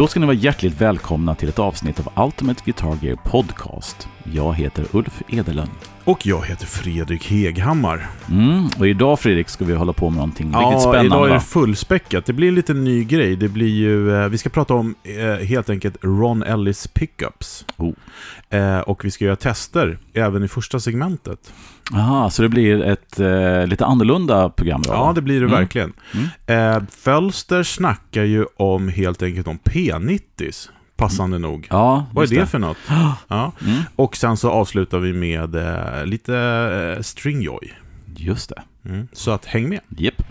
Då ska ni vara hjärtligt välkomna till ett avsnitt av Ultimate Guitar Gear Podcast. Jag heter Ulf Edelund. Och jag heter Fredrik Heghammar. Mm, och idag Fredrik ska vi hålla på med någonting riktigt spännande. idag är det fullspäckat. Det blir en liten ny grej. Det blir ju, eh, vi ska prata om eh, helt enkelt Ron Ellis pickups. Oh. Eh, och vi ska göra tester även i första segmentet. Aha, så det blir ett eh, lite annorlunda program då? Ja, det blir det Mm. verkligen. Eh, Fölster snackar ju om helt enkelt om P90s, passande nog. Ja, Vad är det, för något? Ja. Mm, Och sen så avslutar vi med eh, lite eh, Stringjoy. just det. Mm. Så att häng med. Japp.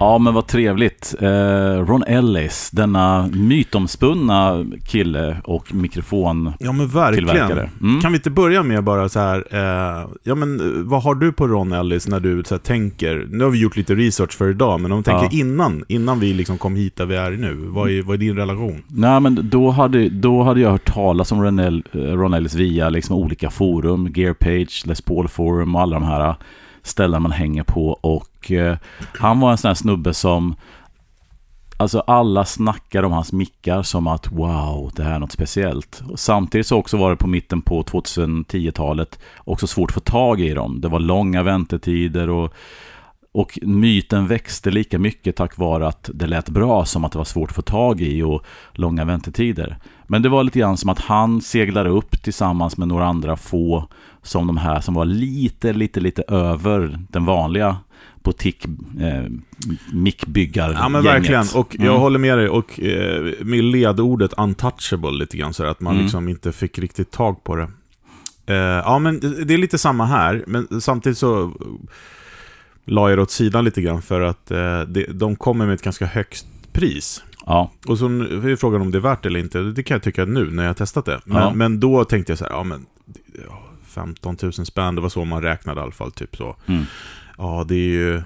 Ja, men vad trevligt. Eh, Ron Ellis, denna mytomspunna kille och mikrofon Ja men verkligen. Mm. Kan vi inte börja med bara så här, eh, ja men eh, vad har du på Ron Ellis när du så här, tänker, nu har vi gjort lite research för idag, men om du tänker Ja. innan, innan vi liksom kom hit där vi är nu, vad är, vad är din relation? Nej, men då hade, då hade jag hört talas om Ron, El, eh, Ron Ellis via liksom olika forum, Gearpage, Les Paul Forum och alla de här ställen man hänger på. Och eh, han var en sån här snubbe som Alltså alla snackar om hans mickar som att wow, det här är något speciellt. Och samtidigt så också var det på mitten på 2010-talet också svårt att få tag i dem. Det var långa väntetider och, och myten växte lika mycket tack vare att det lät bra som att det var svårt att få tag i och långa väntetider. Men det var lite grann som att han seglade upp tillsammans med några andra få som de här som var lite, lite, lite över den vanliga butik eh, mickbyggargänget. Ja men verkligen, och jag Mm. håller med dig, och eh, med ledordet untouchable lite grann, så att man Mm. liksom inte fick riktigt tag på det. Eh, ja men det är lite samma här, men samtidigt så la jag det åt sidan lite grann för att eh, det, de kommer med ett ganska högt pris. Ja, Och så är frågan om det är värt det eller inte. Det kan jag tycka nu när jag har testat det. Men, Ja. men då tänkte jag så här, ja men ja, 15 000 spänn, det var så man räknade i alla fall. Typ så. mm. Ja, det är ju...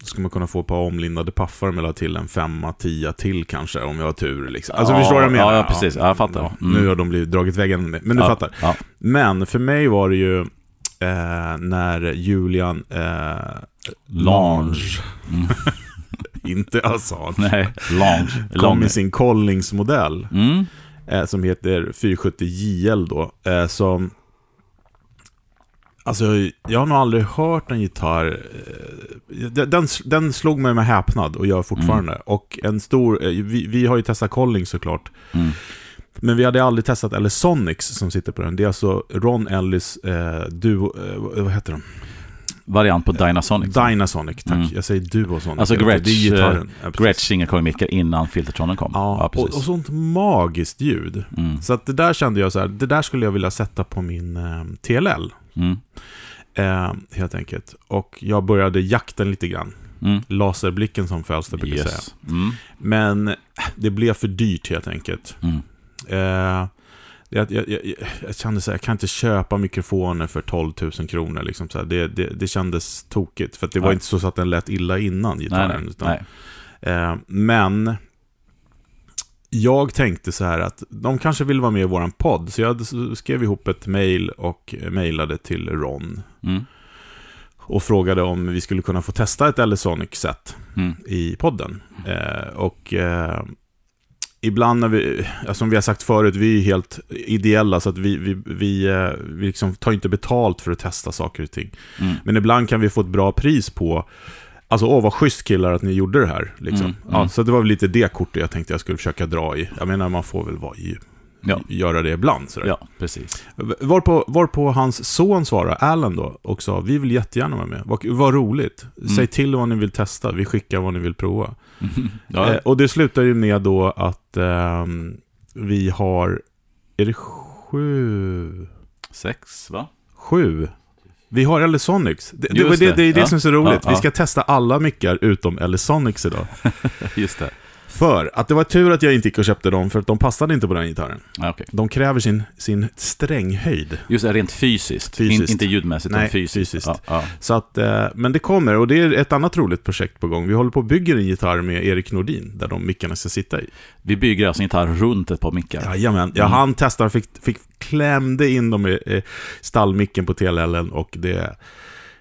Då ska man kunna få ett par omlindade paffar med la till en femma, tia till kanske, om jag har tur. Liksom. Alltså Ja, förstår du vad jag menar? ja, ja, precis. Ja, jag fattar. Mm. Nu har de blivit dragit väggen men du ja, fattar. Ja. Men för mig var det ju eh, när Julian eh, Lange, Mm. inte Assange, Nej, lounge. kom med sin Collings-modell. Mm. eh, som heter 470 JL då, eh, som... Alltså, jag har nog aldrig hört en gitarr... Eh, den, den slog mig med häpnad och gör fortfarande. Och en stor... Eh, vi, vi har ju testat Collings såklart. Mm. Men vi hade aldrig testat Ellisonics som sitter på den. Det är alltså Ron Ellis eh, duo... Eh, vad heter de? Variant på Dynasonic. Dynasonic, tack. Mm. Jag säger Duosonic. Alltså. Gretsch, Det är gitarren. Ja, precis. Gretsch singelkorgmickar innan Filtertronen kom. Ja, och, precis. och sånt magiskt ljud. Mm. Så att det där kände jag så här, det där skulle jag vilja sätta på min eh, TLL. Mm. Eh, helt enkelt. Och jag började jakten lite grann. Mm. Laserblicken som Fölster brukar säga. Yes. Mm. Men eh, det blev för dyrt helt enkelt. Mm. Eh, jag, jag, jag, jag kände så här, jag kan inte köpa mikrofoner för 12 000 kronor. Liksom så här. Det, det, det kändes tokigt. För det var inte så att den lät illa innan gitarren. nej, utan, nej. Eh, men jag tänkte så här att de kanske vill vara med i våran podd. Så jag skrev ihop ett mail och mejlade till Ron. Mm. Och frågade om vi skulle kunna få testa ett Ellisonic-set Mm. i podden. Eh, och eh, ibland när vi, ja, som vi har sagt förut, vi är helt ideella så att vi, vi, vi, eh, vi liksom tar inte betalt för att testa saker och ting. Mm. Men ibland kan vi få ett bra pris på Alltså, åh vad schysst killar att ni gjorde det här. Liksom. Mm, Ja, mm. så det var väl lite det kortet jag tänkte jag skulle försöka dra i. Jag menar, man får väl vara i, Ja. göra det ibland. Sådär. ja, precis. Varpå, varpå hans son svarade, Alan då, och sa vi vill jättegärna vara med. Vad, vad roligt. Mm. Säg till vad ni vill testa, vi skickar vad ni vill prova. Ja, Eh, och det slutar ju med då att ehm, vi har, är det sju? sex, va? Sju? Vi har Ellisonics. Det, det, det, det. är det Ja. som är så roligt. Ja, Vi ja. ska testa alla mickar utom Ellisonics idag. Just det. För att det var tur att jag inte gick och köpte dem, för att de passade inte på den gitarren. Ja, okej. De kräver sin, sin stränghöjd. Just det, rent fysiskt. Fysiskt. In, inte ljudmässigt, Nej, utan fysiskt. fysiskt. Ja, ja. Så att, eh, men det kommer, och det är ett annat roligt projekt på gång. Vi håller på och bygger en gitarr med Erik Nordin, där de mickarna ska sitta i. Vi bygger alltså en gitarr runt ett par mickar. Jajamän, ja, Mm. han testade, fick, fick, klämde in dem i eh, stallmicken på TLL och det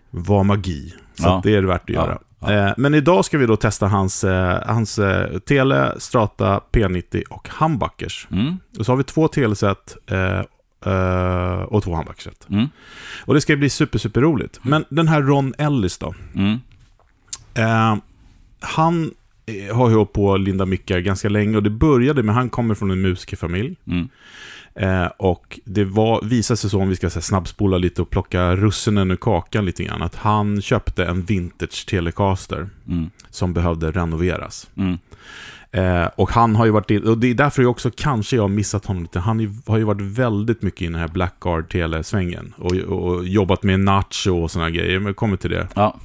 var magi. Så Ja. det är det värt att göra. Ja. Eh, men idag ska vi då testa hans, eh, hans eh, Tele, Strata, P90 och Humbuckers. Mm. Och så har vi två teleset och två Humbuckerset. Mm. Och det ska bli super, super roligt. Men den här Ron Ellis då? Mm. Eh, han har ju hållit på att linda mickar ganska länge och det började med, han kommer från en musikerfamilj. Mm. Eh, och det var, visade sig så, om vi ska säga, snabbspola lite och plocka russinen ur kakan lite grann, att han köpte en vintage Telecaster Mm. som behövde renoveras. Mm. Eh, och han har ju varit in, och det är därför jag också kanske jag har missat honom lite. Han har ju varit väldigt mycket i den här Blackguard telesvängen och, och jobbat med Nacho och sådana grejer, men kommer till det. Ja.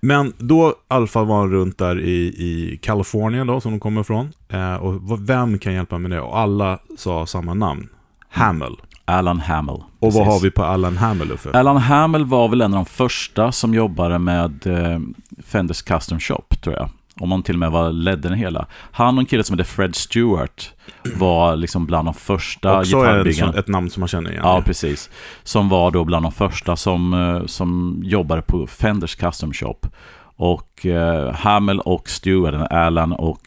Men då fall var runt där i, i Kalifornien då, som de kommer ifrån. Eh, och vem kan hjälpa med det? Och alla sa samma namn. Hamill. Alan Hamill. Och Precis. vad har vi på Allan Hamill Uffe? Alan Hamill var väl en av de första som jobbade med eh, Fenders Custom Shop, tror jag. Om han till och med var ledde den hela. Han och en kille som heter Fred Stewart var liksom bland de första Också gitarrbyggarna. sån- ett namn som man känner igen. Ja, precis. Som var då bland de första som, eh, som jobbade på Fenders Custom Shop. Och eh, Hamill och Stewart, Alan och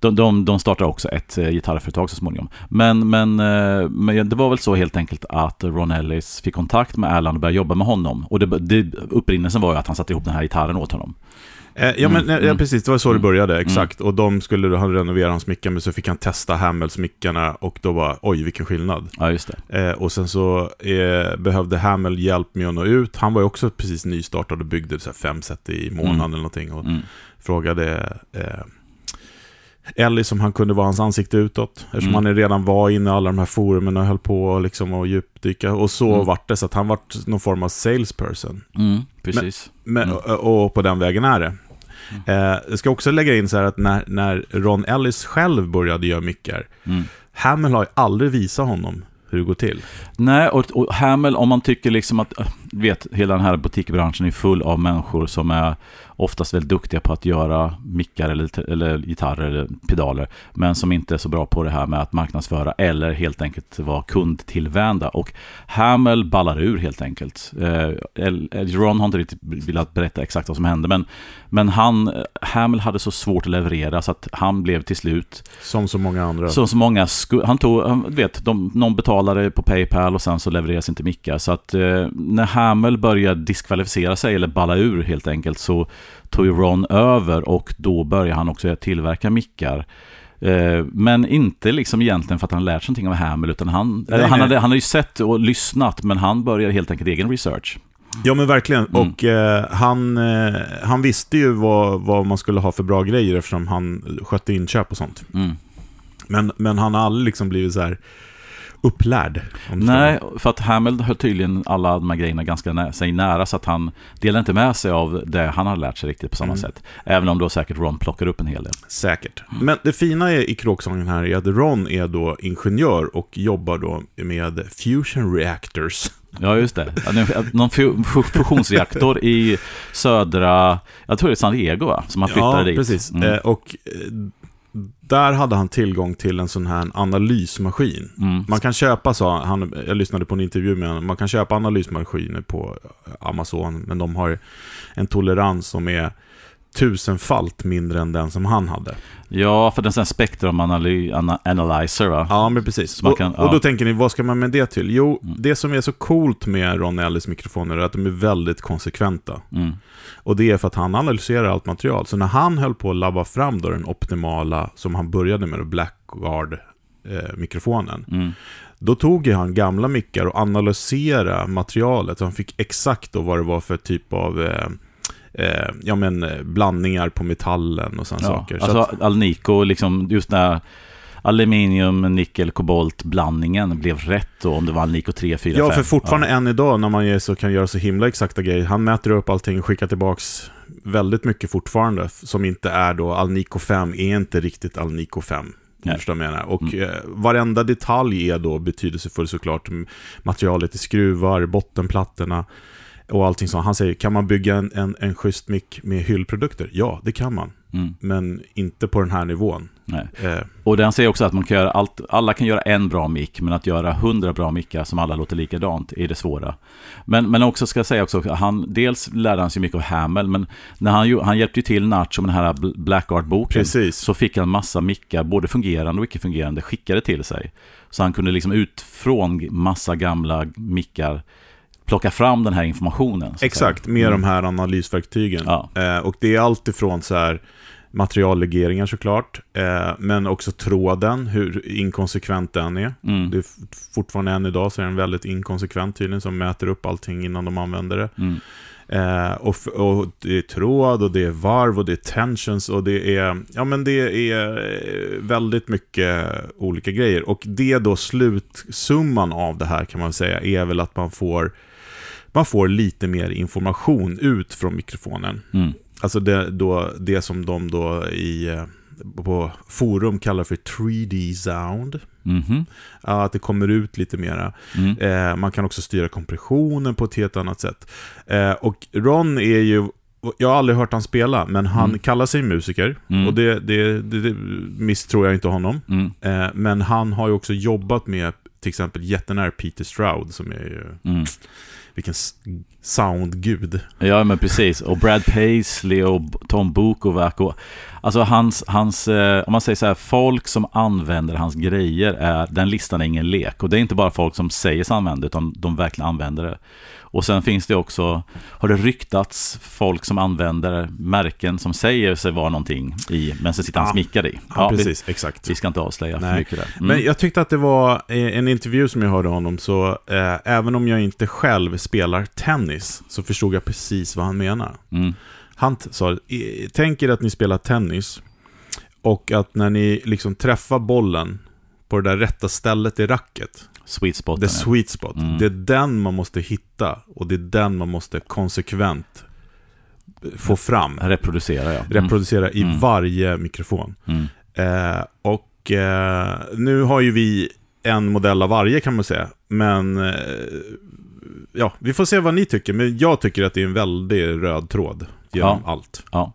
de, de, de startade också ett eh, gitarrföretag så småningom. Men, men, eh, men det var väl så helt enkelt att Ron Ellis fick kontakt med Alan och började jobba med honom. Och det, det, upprinnelsen var ju att han satte ihop den här gitarren åt honom. Eh, ja, men, Mm, eh, ja, mm. precis. Det var så det Mm. började, exakt. Och de skulle han renovera hans mickar, men så fick han testa Hamills mickarna och då var oj, vilken skillnad. Ja, just det. Eh, och sen så eh, behövde Hamill hjälp med att nå ut. Han var ju också precis nystartad och byggde så här fem set i månaden Mm. eller någonting. Och Mm. frågade eh, Ellie som han kunde vara hans ansikte utåt. Eftersom Mm. han redan var inne i alla de här forumen och höll på liksom och djupdyka. Och så Mm. vart det, så att han vart någon form av salesperson. Mm, precis. Men, Mm. och, och på den vägen är det. Eh, jag ska också lägga in så här att när, när Ron Ellis själv började göra mickar, Mm. Hamill har ju aldrig visat honom hur det går till. Nej, och, och Hamill, om man tycker liksom att, vet, hela den här butikbranschen är full av människor som är oftast väldigt duktiga på att göra mickar eller, eller gitarrer eller pedaler, men som inte är så bra på det här med att marknadsföra eller helt enkelt vara kundtillvända. Och Hamill ballar ur helt enkelt. Eh, Ron har inte riktigt velat berätta exakt vad som hände, men, men han, Hamill hade så svårt att leverera så att han blev till slut Som så många andra. så, så många han tog, du vet, de, någon betalade på Paypal och sen så levereras inte mickar. Så att eh, när Hamill började diskvalificera sig eller balla ur helt enkelt så tog Ron över och då började han också tillverka mickar. Eh, men inte liksom egentligen för att han lärt sig någonting av Hamill utan han, Nej, han, hade, han hade ju sett och lyssnat men han började helt enkelt egen research. Ja men verkligen. Mm. Och eh, han, eh, han visste ju vad, vad man skulle ha för bra grejer eftersom han skötte inköp och sånt. Mm. Men, men han har aldrig liksom blivit så här upplärd. Nej, för att Hamill höll tydligen alla de här grejerna ganska nä sig nära så att han delade inte med sig av det han hade lärt sig riktigt på samma Mm. sätt. Även om då säkert Ron plockar upp en hel del. Säkert. Men det fina är, i kråksången här är att Ron är då ingenjör och jobbar då med fusion reactors. Ja, just det. Ja, Någon fu- fu- fusionsreaktor i södra, jag tror det är San Diego va? Som han flyttade ja, dit. precis. Mm. Eh, och eh, där hade han tillgång till en sån här analysmaskin. Mm. Man kan köpa, sa han, jag lyssnade på en intervju med honom, man kan köpa analysmaskiner på Amazon, men de har en tolerans som är tusenfalt mindre än den som han hade. Ja, för den sån här spektrum analy- ana- analyzer va? Ja, men precis. Man och, kan- och då tänker ni, vad ska man med det till? Jo, Mm. det som är så coolt med Ron Ellis mikrofoner är att de är väldigt konsekventa. Mm. Och det är för att han analyserar allt material. Så när han höll på att labba fram då den optimala, som han började med, Blackguard-mikrofonen, Mm. då tog han gamla mickar och analyserade materialet. Så han fick exakt då vad det var för typ av eh, eh, ja, men, eh, blandningar på metallen och sådana Ja, saker. Så alltså att, Alnico, liksom just när aluminium, nickel, kobolt blandningen blev rätt då, om det var Alnico 3, 4, ja, 5. för fortfarande än idag när man så kan göra så himla exakta grejer. Han mäter upp allting och skickar tillbaks väldigt mycket fortfarande. Som inte är då Alnico 5, är inte riktigt Alnico 5. Nej. Förstår menar? Och Mm. eh, varenda detalj är då betydelsefull såklart. Materialet i skruvar, bottenplattorna och allting sånt. Han säger, kan man bygga en, en, en schysst mick med hyllprodukter? Ja, det kan man. Mm. Men inte på den här nivån. Eh, Och den säger också att man kan göra allt, alla kan göra en bra mick, men att göra hundra bra mickar som alla låter likadant är det svåra. Men, men också ska jag säga också, han, dels lärde han sig mycket av Hamel, men när han, han hjälpte ju till Nacho med den här Bl- Black Art-boken, så fick han massa mickar, både fungerande och icke-fungerande, skickade till sig. Så han kunde liksom ut från massa gamla mickar plocka fram den här informationen. Exakt, med Mm. de här analysverktygen. Ja. Eh, och det är allt ifrån så här materiallegeringar såklart, eh, men också tråden, hur inkonsekvent den är. Mm. Det är fortfarande än idag så är den väldigt inkonsekvent tydligen, som mäter upp allting innan de använder det. Mm. Eh, och, och det är tråd och det är varv och det är tensions och det är, ja men det är eh, väldigt mycket olika grejer. Och det då slutsumman av det här kan man säga är väl att man får, man får lite mer information ut från mikrofonen. Mm. Alltså det, då, det som de då i, eh, på forum kallar för 3D sound. Mhm. Ja, Att det kommer ut lite mera. Mm. Eh, man kan också styra kompressionen på ett helt annat sätt. Eh, och Ron är ju, jag har aldrig hört han spela, men han Mm. kallar sig musiker. Mm. Och det, det, det, det misstror jag inte honom. Mm. Eh, men han har ju också jobbat med till exempel jättenära Peter Stroud, som är ju, Mm vilken soundgud. Ja, men precis. Och Brad Paisley och Tom Bukovac och... Alltså hans, hans eh, om man säger så här, folk som använder hans grejer, är, den listan är ingen lek. Och det är inte bara folk som säger sig använda, utan de verkligen använder det. Och sen finns det också, har det ryktats folk som använder märken som säger sig vara någonting i, men så sitter han Ja. smickad i. Ja, vi, precis, exakt. vi ska inte avslöja för Nej. mycket där. Mm. Men jag tyckte att det var eh, en intervju som jag hörde honom, så eh, även om jag inte själv spelar tennis, så förstod jag precis vad han menar. mm. Han sa, "I- tänk er att ni spelar tennis och att när ni liksom träffar bollen på det där rätta stället i racket, Sweet spot. the sweet spot, Mm. det är den man måste hitta och det är den man måste konsekvent få fram, Reproducera, ja. Mm. reproducera i Mm. varje mikrofon. Mm. Eh, och eh, nu har ju vi en modell av varje kan man säga, men eh, ja, vi får se vad ni tycker, men jag tycker att det är en väldigt röd tråd genom allt. Ja,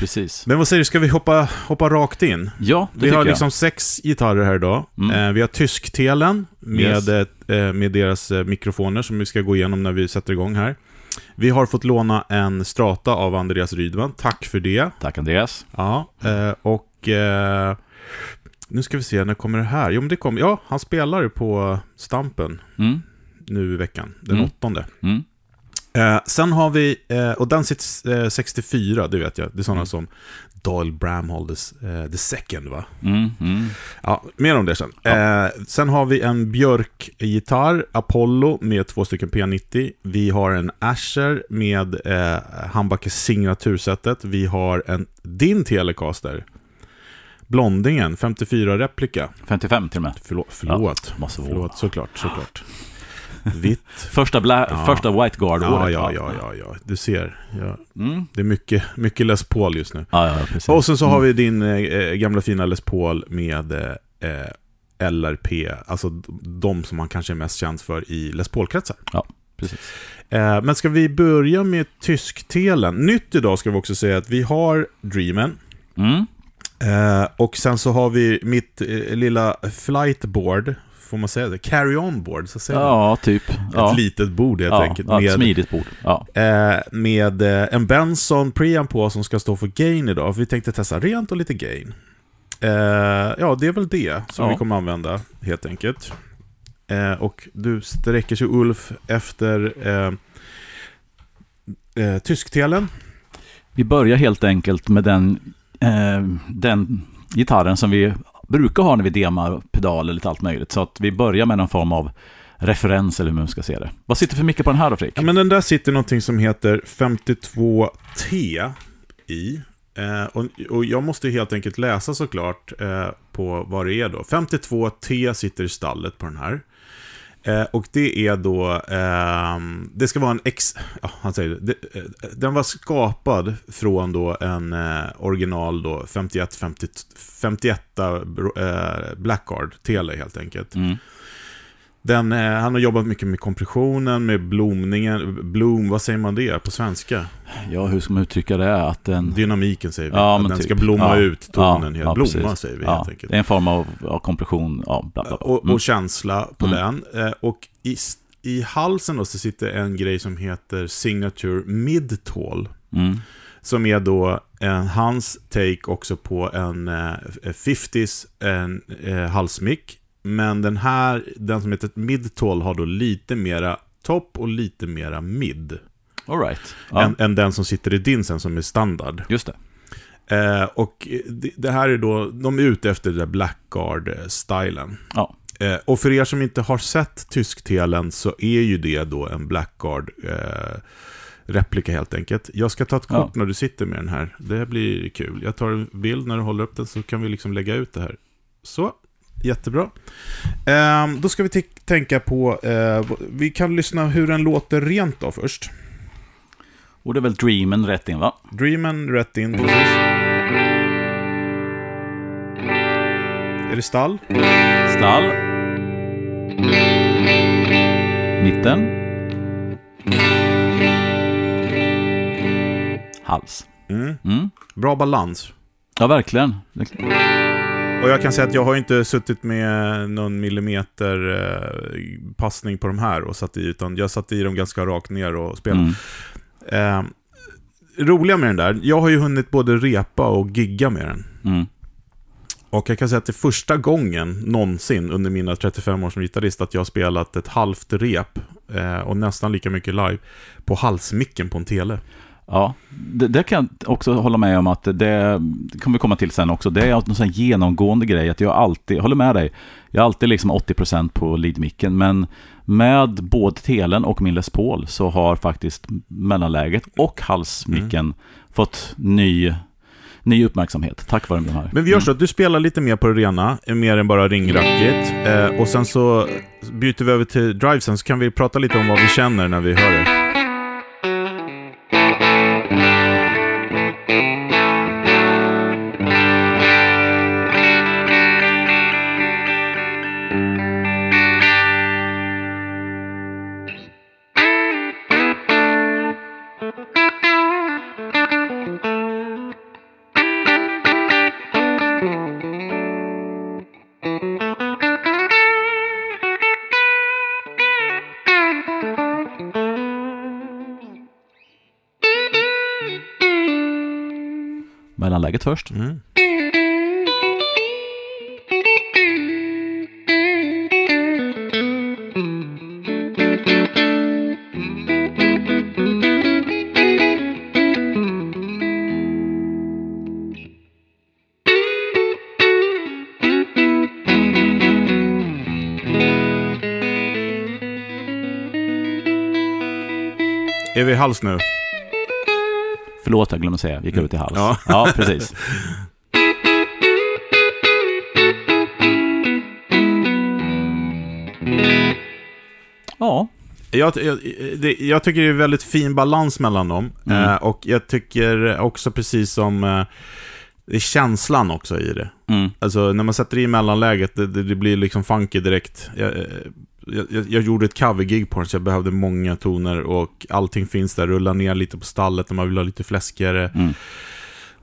precis. Men vad säger du, ska vi hoppa, hoppa rakt in? Ja, det Vi har jag. liksom sex gitarrer här idag. Mm. Eh, vi har tysktelen med, Yes. eh, med deras eh, mikrofoner som vi ska gå igenom när vi sätter igång här. Vi har fått låna en strata av Andreas Rydman. Tack för det. Tack Andreas. Ja, eh, och eh, nu ska vi se, när kommer det här? Jo, men det kommer, ja, han spelar på Stampen Mm. nu i veckan, den Mm. åttonde. Mm. Eh, sen har vi, eh, och den sitter eh, 64, det vet jag, det är sådana Mm. som Doyle Bramhall the, eh, the second va? Mm. Mm. Ja, mer om det sen. Eh, sen har vi en Björk-gitarr, Apollo, med två stycken P90. Vi har en Asher med eh, Handbackes signatursättet. Vi har en din Telecaster, Blondingen, 54-replika. 55 till och med. Förlåt, förlåt. Måste vara. förlåt såklart, såklart. Vitt. Första, bla- Ja. första White Guard-året. Ja, ja, ja, ja, ja, du ser. Ja, Mm. det är mycket, mycket Les Paul just nu. Ja, ja, precis. Och sen så har Mm. vi din eh, gamla fina Les Paul med eh, LRP, alltså de som man kanske är mest känd för i Les Paul-kretsar. Precis. Eh, men ska vi börja med tysktelen? Nytt idag ska vi också säga att vi har Dreamen. Mm. Eh, och sen så har vi mitt eh, lilla flightboard, får man säga det? Carry-on board, så säger man. Ja, typ. Ja. Ett litet bord helt ja, enkelt. ja, ett med smidigt bord. Ja. Eh, med eh, en Benson preamp på som ska stå för gain idag. För vi tänkte testa rent och lite gain. Eh, ja, det är väl det som Ja. vi kommer använda helt enkelt. Eh, och du sträcker sig Ulf efter eh, eh, tysktelen. Vi börjar helt enkelt med den, eh, den gitarren som vi brukar ha när vi demar pedal eller allt möjligt. Så att vi börjar med någon form av referens eller hur man ska se det. Vad sitter för mycket på den här då, Fredrik? Ja, men den där sitter någonting som heter 52T i. Eh, och, och jag måste helt enkelt läsa såklart eh, på vad det är då. 52T sitter i stallet på den här. Eh, och det är då, eh, det ska vara en ex, ja, han säger det, det, den var skapad från då en eh, original då 51, 50, 51 eh, Blackguard Tele helt enkelt. Mm. Den, eh, han har jobbat mycket med kompressionen, med blomningen. Bloom, vad säger man det på svenska? Ja, hur ska man uttrycka det? Att den... Dynamiken säger vi. Ja, att den typ. ska blomma Ja. ut, tonen. Ja, helt. blomma precis. säger vi helt enkelt. det är en form av ja, kompression. Ja, bla, bla, bla. och, Mm. och känsla på Mm. den. Eh, och i, i halsen då så sitter en grej som heter Signature Mid-Tall. Mm. Som är då en, hans take också på en eh, 50s en, eh, halsmick. Men den här, den som heter Mid-Tall har då lite mera topp och lite mera mid. All right. Ja, Än, än den som sitter i din sen som är standard. just det. Eh, och det, det här är då, de är ute efter den där Blackguard-stilen. Ja. Eh, och för er som inte har sett tysktelen så är ju det då en Blackguard eh, replika helt enkelt. Jag ska ta ett kort Ja. när du sitter med den här. Det blir kul. Jag tar en bild när du håller upp den så kan vi liksom lägga ut det här. Så, jättebra. Eh, då ska vi tänka på, eh, vi kan lyssna hur den låter rent då först. Och det är väl Dreamen rätt in, va? Dreamen rätt in, precis. Är det stall? Stall. Mitten. Hals. Mm. Mm. Bra balans. Ja, verkligen. Och jag kan säga att jag har inte suttit med någon millimeter eh, passning på de här och satt i, utan jag satte i dem ganska rakt ner och spelade. Mm. Eh, roliga med den där, jag har ju hunnit både repa och gigga med den. Mm. Och jag kan säga att det är första gången någonsin under mina 35 år som gitarrist att jag har spelat ett halvt rep eh, och nästan lika mycket live på halsmicken på en tele. Ja, det, det kan jag också hålla med om att det, kommer vi komma till sen också. Det är en sån genomgående grej att jag alltid, jag håller med dig, jag är alltid liksom 80% på leadmicken, men med både telen och min Les Paul så har faktiskt mellanläget och halsmicken fått ny, ny uppmärksamhet tack vare den här. Men vi gör så att du spelar lite mer på det rena, mer än bara ringrackigt. Eh, och sen så byter vi över till drivesen så kan vi prata lite om vad vi känner när vi hör det. Mellanläget först. Mm. Är vi i hals nu? Förlåt, jag glömde säga, gick över till hals. Ja. ja precis. Ja, Jag, jag, det, jag tycker det är väldigt fin balans mellan dem. Mm. Eh, och jag tycker också precis som... Eh, det är känslan också i det. mm, Alltså när man sätter i mellanläget, det, det, det blir liksom funky direkt. Jag, jag, jag, gjorde ett covergig på den så jag behövde många toner och allting finns där. Rulla ner lite på stallet när man vill ha lite fläskigare. mm.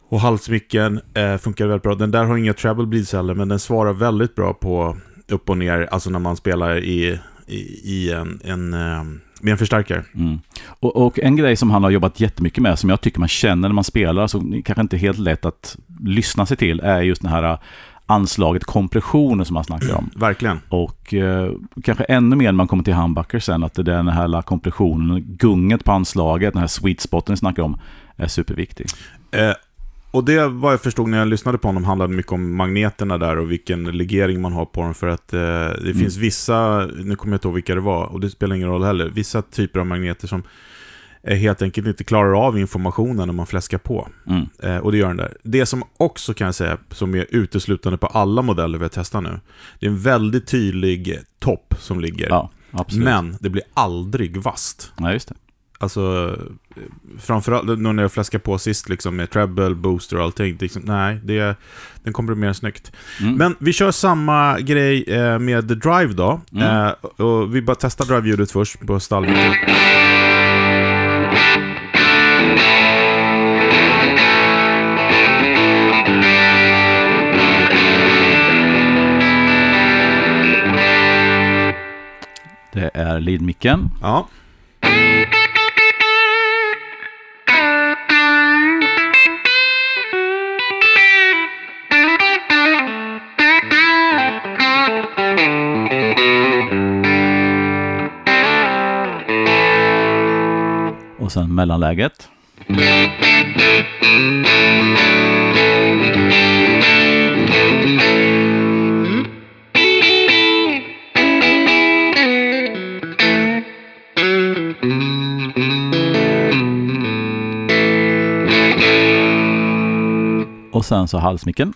Och halsmicken eh, funkar väldigt bra. Den där har inga treble bleeds heller, men den svarar väldigt bra på upp och ner, alltså när man spelar i, i, i en, en, eh, med en förstärkare. Mm. Och, och en grej som han har jobbat jättemycket med, som jag tycker man känner när man spelar, så kanske inte är helt lätt att lyssna sig till, är just den här anslaget kompressionen som han snackar om. Verkligen. Och eh, kanske ännu mer när man kommer till humbucker sen, att det den här kompressionen, gunget på anslaget, den här sweet spoten vi snackar om, är superviktig. Eh, och det vad jag förstod när jag lyssnade på honom handlade mycket om magneterna där och vilken legering man har på dem. För att eh, det finns vissa, nu kommer jag inte ihåg vilka det var, och det spelar ingen roll heller, vissa typer av magneter som helt enkelt inte klarar av informationen när man fläskar på. Mm. Eh, och det gör den där. Det som också kan jag säga, som är uteslutande på alla modeller vi har testat nu, det är en väldigt tydlig topp som ligger. Ja, men det blir aldrig vasst. Ja, just det. Alltså, eh, framförallt nu när jag fläskar på sist liksom med treble, booster och allting. Liksom, nej, det, den komprimerar snyggt. Mm. Men vi kör samma grej eh, med Drive då. Mm. Eh, och vi bara testar Drive-ljudet först på stallmicken. Det är leadmicken. Ja. Och sen mellanläget. Sen så halsmicken.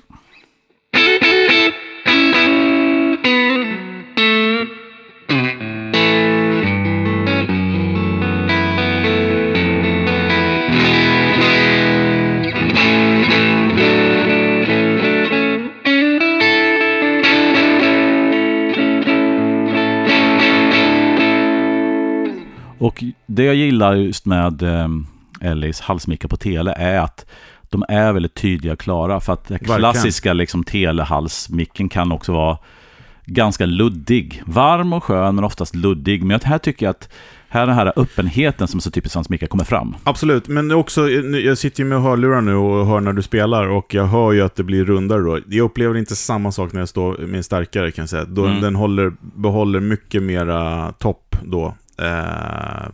Och det jag gillar just med eh, Ellis halsmickar på tele är att de är väldigt tydliga och klara. För att den klassiska liksom, telehalsmicken kan också vara ganska luddig. Varm och skön men oftast luddig. Men här tycker jag att här den här öppenheten som är så typiskt hans mickar kommer fram. Absolut, men också, jag sitter ju med hörlurar nu och hör när du spelar och jag hör ju att det blir rundare då. Jag upplever inte samma sak när jag står med en starkare kan jag säga. Då Mm. Den håller, behåller mycket mera topp då. Eh,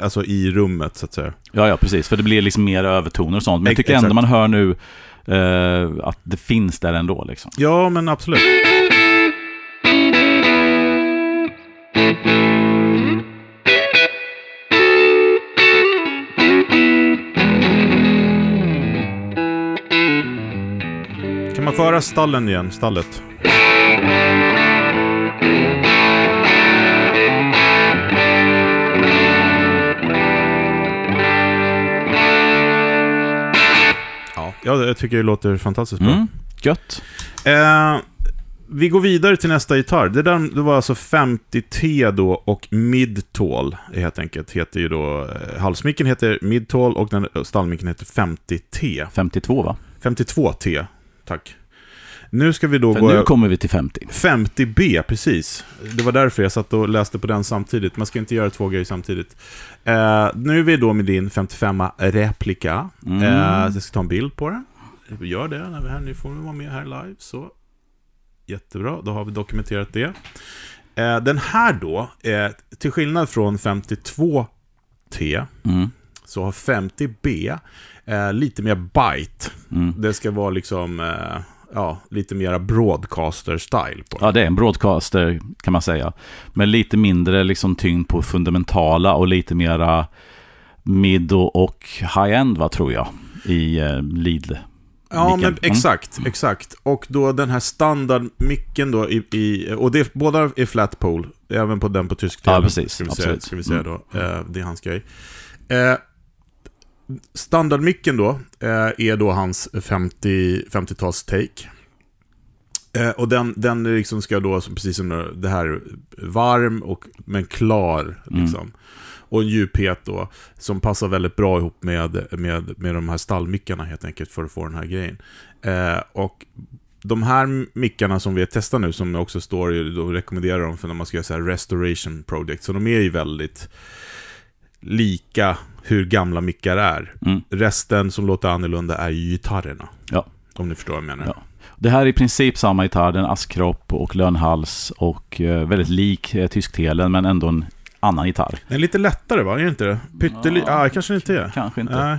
alltså i rummet så att säga. Ja, ja, precis. För det blir liksom mer övertoner och sånt. Men jag tycker ändå exakt. man hör nu eh, att det finns där ändå. Liksom. Ja, men absolut. Kan man föra stallen igen? Stallet? Ja, ja, jag tycker det låter fantastiskt bra. Mm, gött. Eh, vi går vidare till nästa gitarr. Det, där, det var alltså 50T då och Mid-Tall helt enkelt. Heter ju då, eh, halsmicken heter Mid-Tall och den stallmicken heter 50T. 52 va? 52T, tack. Nu ska vi då För gå... nu kommer vi till 50. 50B, precis. Det var därför jag satt och läste på den samtidigt. Man ska inte göra två grejer samtidigt. Eh, nu är vi då med din 55 replika. Mm. Eh, jag ska ta en bild på den. Gör det när vi här. Nu får vi vara med här live. Så. Jättebra, då har vi dokumenterat det. Eh, den här då, eh, till skillnad från 52T, Mm. så har 50B eh, lite mer bite. Mm. Det ska vara liksom, eh, ja, lite mera broadcaster-style på. Ja, det är en broadcaster kan man säga. Men lite mindre liksom tyngd på fundamentala och lite mera mid och high-end va, tror jag. I eh, lead. Ja, men Mm. exakt, exakt. Och då den här standardmicken då, i, i, och det, båda är flat pole, även på den på tysk Ja, tele, precis. Ska vi säga, ska vi säga Mm. då. Eh, det är hans grej. Eh, standardmicken då, eh, är då hans 50, 50-tals take. Eh, och den, den liksom ska då, som precis som det här, varm och, men klar. Mm. Liksom. Och en djuphet då, som passar väldigt bra ihop med, med, med de här stallmickarna helt enkelt för att få den här grejen. Eh, och de här mickarna som vi testar nu, som också står i, då rekommenderar de för när man ska göra så här restoration project, så de är ju väldigt lika hur gamla mickar är. Mm. Resten som låter annorlunda är ju gitarrerna. Ja. Om ni förstår vad jag menar. Ja. Det här är i princip samma gitarr, den askkropp och lönhals och eh, väldigt lik eh, tysktelen men ändå en annan gitarr. Den är lite lättare va? Är det inte det? Pyttelite? Ja. Ja, kanske det inte är. Kanske inte. Nej.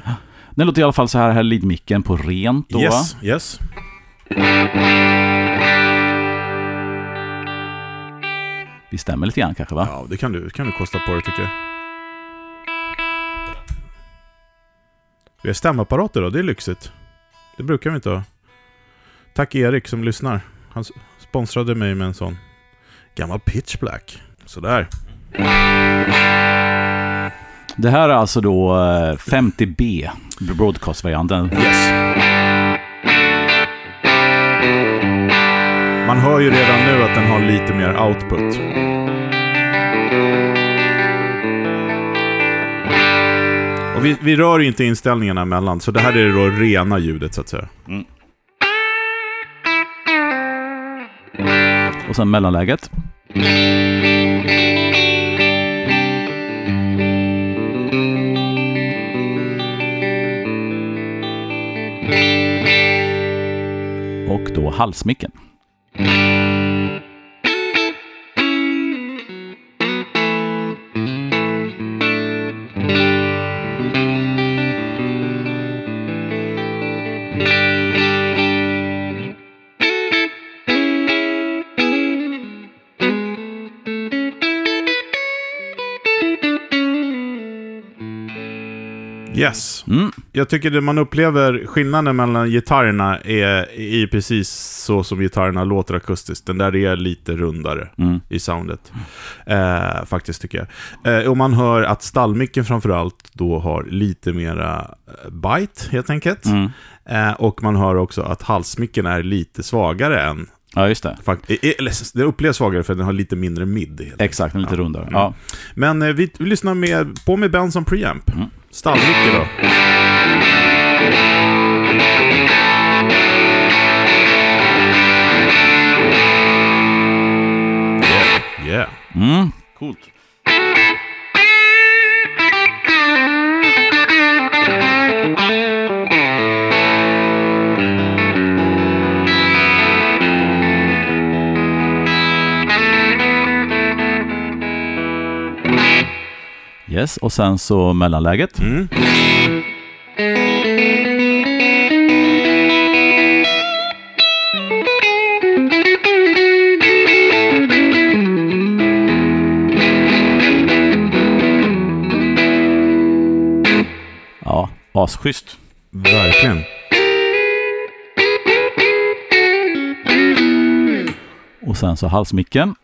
Den låter i alla fall så här, här leadmicken på rent då va? Yes, yes. Vi stämmer lite grann kanske va? Ja, det kan du, kan du kosta på dig tycker jag. Vi har stämapparater då, det är lyxigt. Det brukar vi inte ha. Tack Erik som lyssnar. Han sponsrade mig med en sån gammal pitch black. Sådär. Det här är alltså då eh, 50B, broadcast-varianten. Yes. Man hör ju redan nu att den har lite mer output. Och vi, vi rör inte inställningarna emellan, så det här är då rena ljudet så att säga. Och sen mellanläget. Och då halsmicken. Yes. Mm. Jag tycker det man upplever skillnaden mellan gitarrerna är, är precis så som gitarrerna låter akustiskt. Den där är lite rundare Mm. i soundet. Eh, faktiskt tycker jag. Eh, och man hör att stallmicken framförallt då har lite mera eh, bite helt enkelt. Mm. Eh, och man hör också att halsmicken är lite svagare än... Ja, just det. Fakt- eh, eller, det upplevs svagare för den har lite mindre mid. Exakt, en lite rundare. Ja. Men eh, vi, vi lyssnar med, på med Benson Preamp. Mm. Stallnyckel då. Yeah. yeah. Mm. Coolt. Yes, och sen så mellanläget. Mm. Ja, asschysst. Verkligen. Och sen så halsmicken.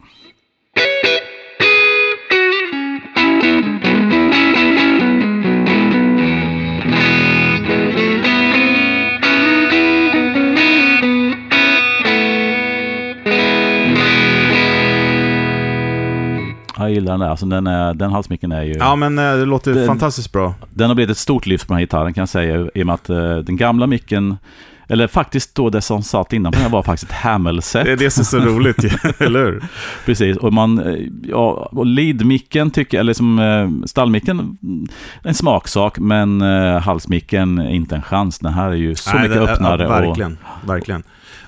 Jag gillar den där. Alltså den, är, den halsmicken är ju... Ja, men eh, det låter Det- fantastiskt bra. Den har blivit ett stort lyft på den här gitarren kan jag säga. I och med att eh, den gamla micken, eller faktiskt då det som satt innan på den var faktiskt ett Hamel-set. Det är det som är så roligt, eller hur? Precis, och man, eh, ja, och lead-micken tycker eller som eh, stallmicken, en smaksak, men eh, halsmicken inte en chans. Den här är ju så Nej, mycket det- öppnare. Ja, verkligen, verkligen.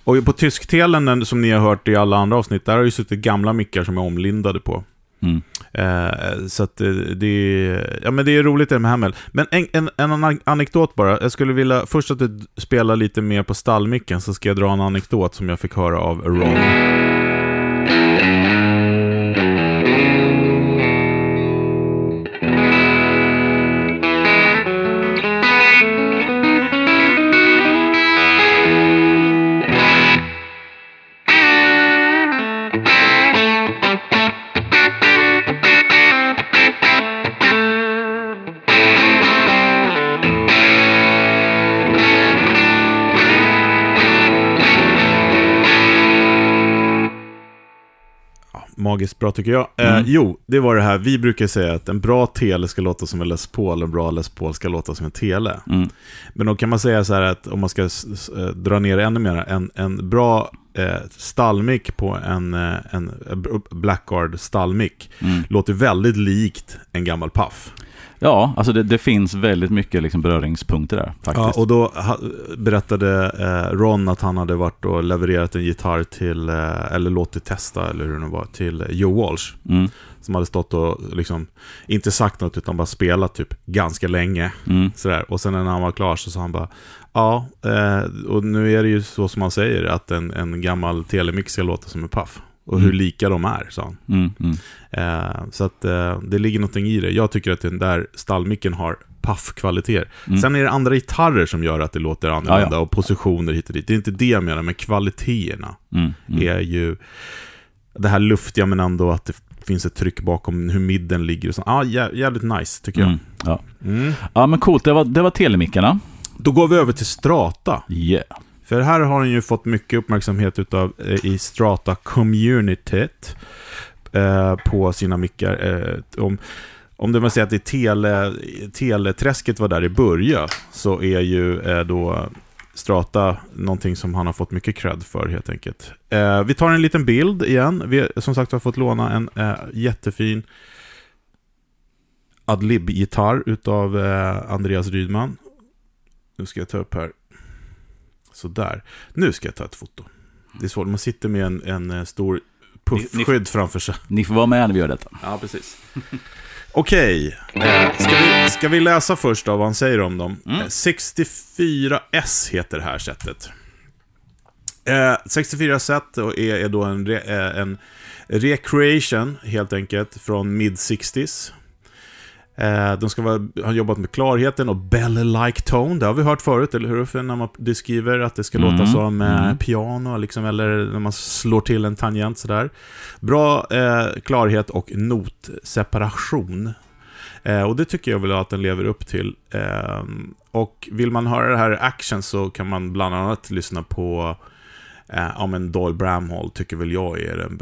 Och på tysktelen, den som ni har hört i alla andra avsnitt, där har ju suttit gamla mickar som är omlindade på. Mm, Eh, så att det, det, är, ja, men det är roligt det med Hamel. Men en, en, en anekdot bara. Jag skulle vilja, först att du spelar lite mer på stallmicken, så ska jag dra en anekdot som jag fick höra av Ron. Magiskt bra tycker jag. Eh, Mm. jo, det var det här. Vi brukar säga att en bra tele ska låta som en Les Paul, en bra Les Paul ska låta som en tele. mm, Men då kan man säga så här att om man ska eh, dra ner ännu mer, en, en bra eh, stallmick på en, eh, en eh, Blackguard stallmick mm. låter väldigt likt en gammal Puff. Ja, alltså det, det finns väldigt mycket liksom beröringspunkter där Ja, faktiskt. och då berättade eh, Ron att han hade varit och levererat en gitarr till, eh, eller låtit testa, eller hur det var, till Joe Walsh. Mm, Som hade stått och liksom, inte sagt något utan bara spelat typ ganska länge. mm, Sådär. Och sen när han var klar så sa han bara Ja, eh, och nu är det ju så som man säger att en, en gammal telemix ska låta som en Puff. Och hur Mm. lika de är, sa han. mm, mm. Eh, så att eh, det ligger någonting i det. Jag tycker att den där stallmicken har Puff-kvaliteter. Mm. Sen är det andra gitarrer som gör att det låter annorlunda Ja, ja. och positioner hit och dit. Det är inte det jag menar, men kvaliteterna Mm, mm. är ju det här luftiga men ändå att det finns ett tryck bakom hur midden ligger. Och så. Ja, jä- jävligt nice tycker jag. Ja. Ja, men coolt. Det var, det var telemickarna. Då går vi över till Strata. Yeah. För här har den ju fått mycket uppmärksamhet utav, eh, i Strata-communityt eh, på sina mickar. Eh, om, om det man säger att det tele, teleträsket var där i början, så är ju eh, då Strata någonting som han har fått mycket cred för helt enkelt. Eh, vi tar en liten bild igen. Vi som sagt har fått låna en eh, jättefin Adlib-gitarr utav eh, Andreas Rydman. Nu ska jag ta upp här. Sådär. Nu ska jag ta ett foto. Det är svårt, man sitter med en, en eh, stor puffskydd framför sig. Ni får vara med när vi gör detta. Ja, precis. Okej, eh, ska, vi, ska vi läsa först av vad han säger om dem? Mm. Eh, 64S heter det här sättet. Eh, 64 set och är, är då en, re, eh, en recreation, helt enkelt, från mid-60s. Eh, de ska vara, har jobbat med klarheten och bell-like tone. Det har vi hört förut, eller hur? För när man beskriver att det ska Mm. låta som eh, Mm. piano, liksom, eller när man slår till en tangent sådär. Bra eh, klarhet och notseparation. Eh, och det tycker jag väl att den lever upp till. Eh, och vill man höra det här i action så kan man bland annat lyssna på eh, ja, men Doyle Bramhall, tycker väl jag är den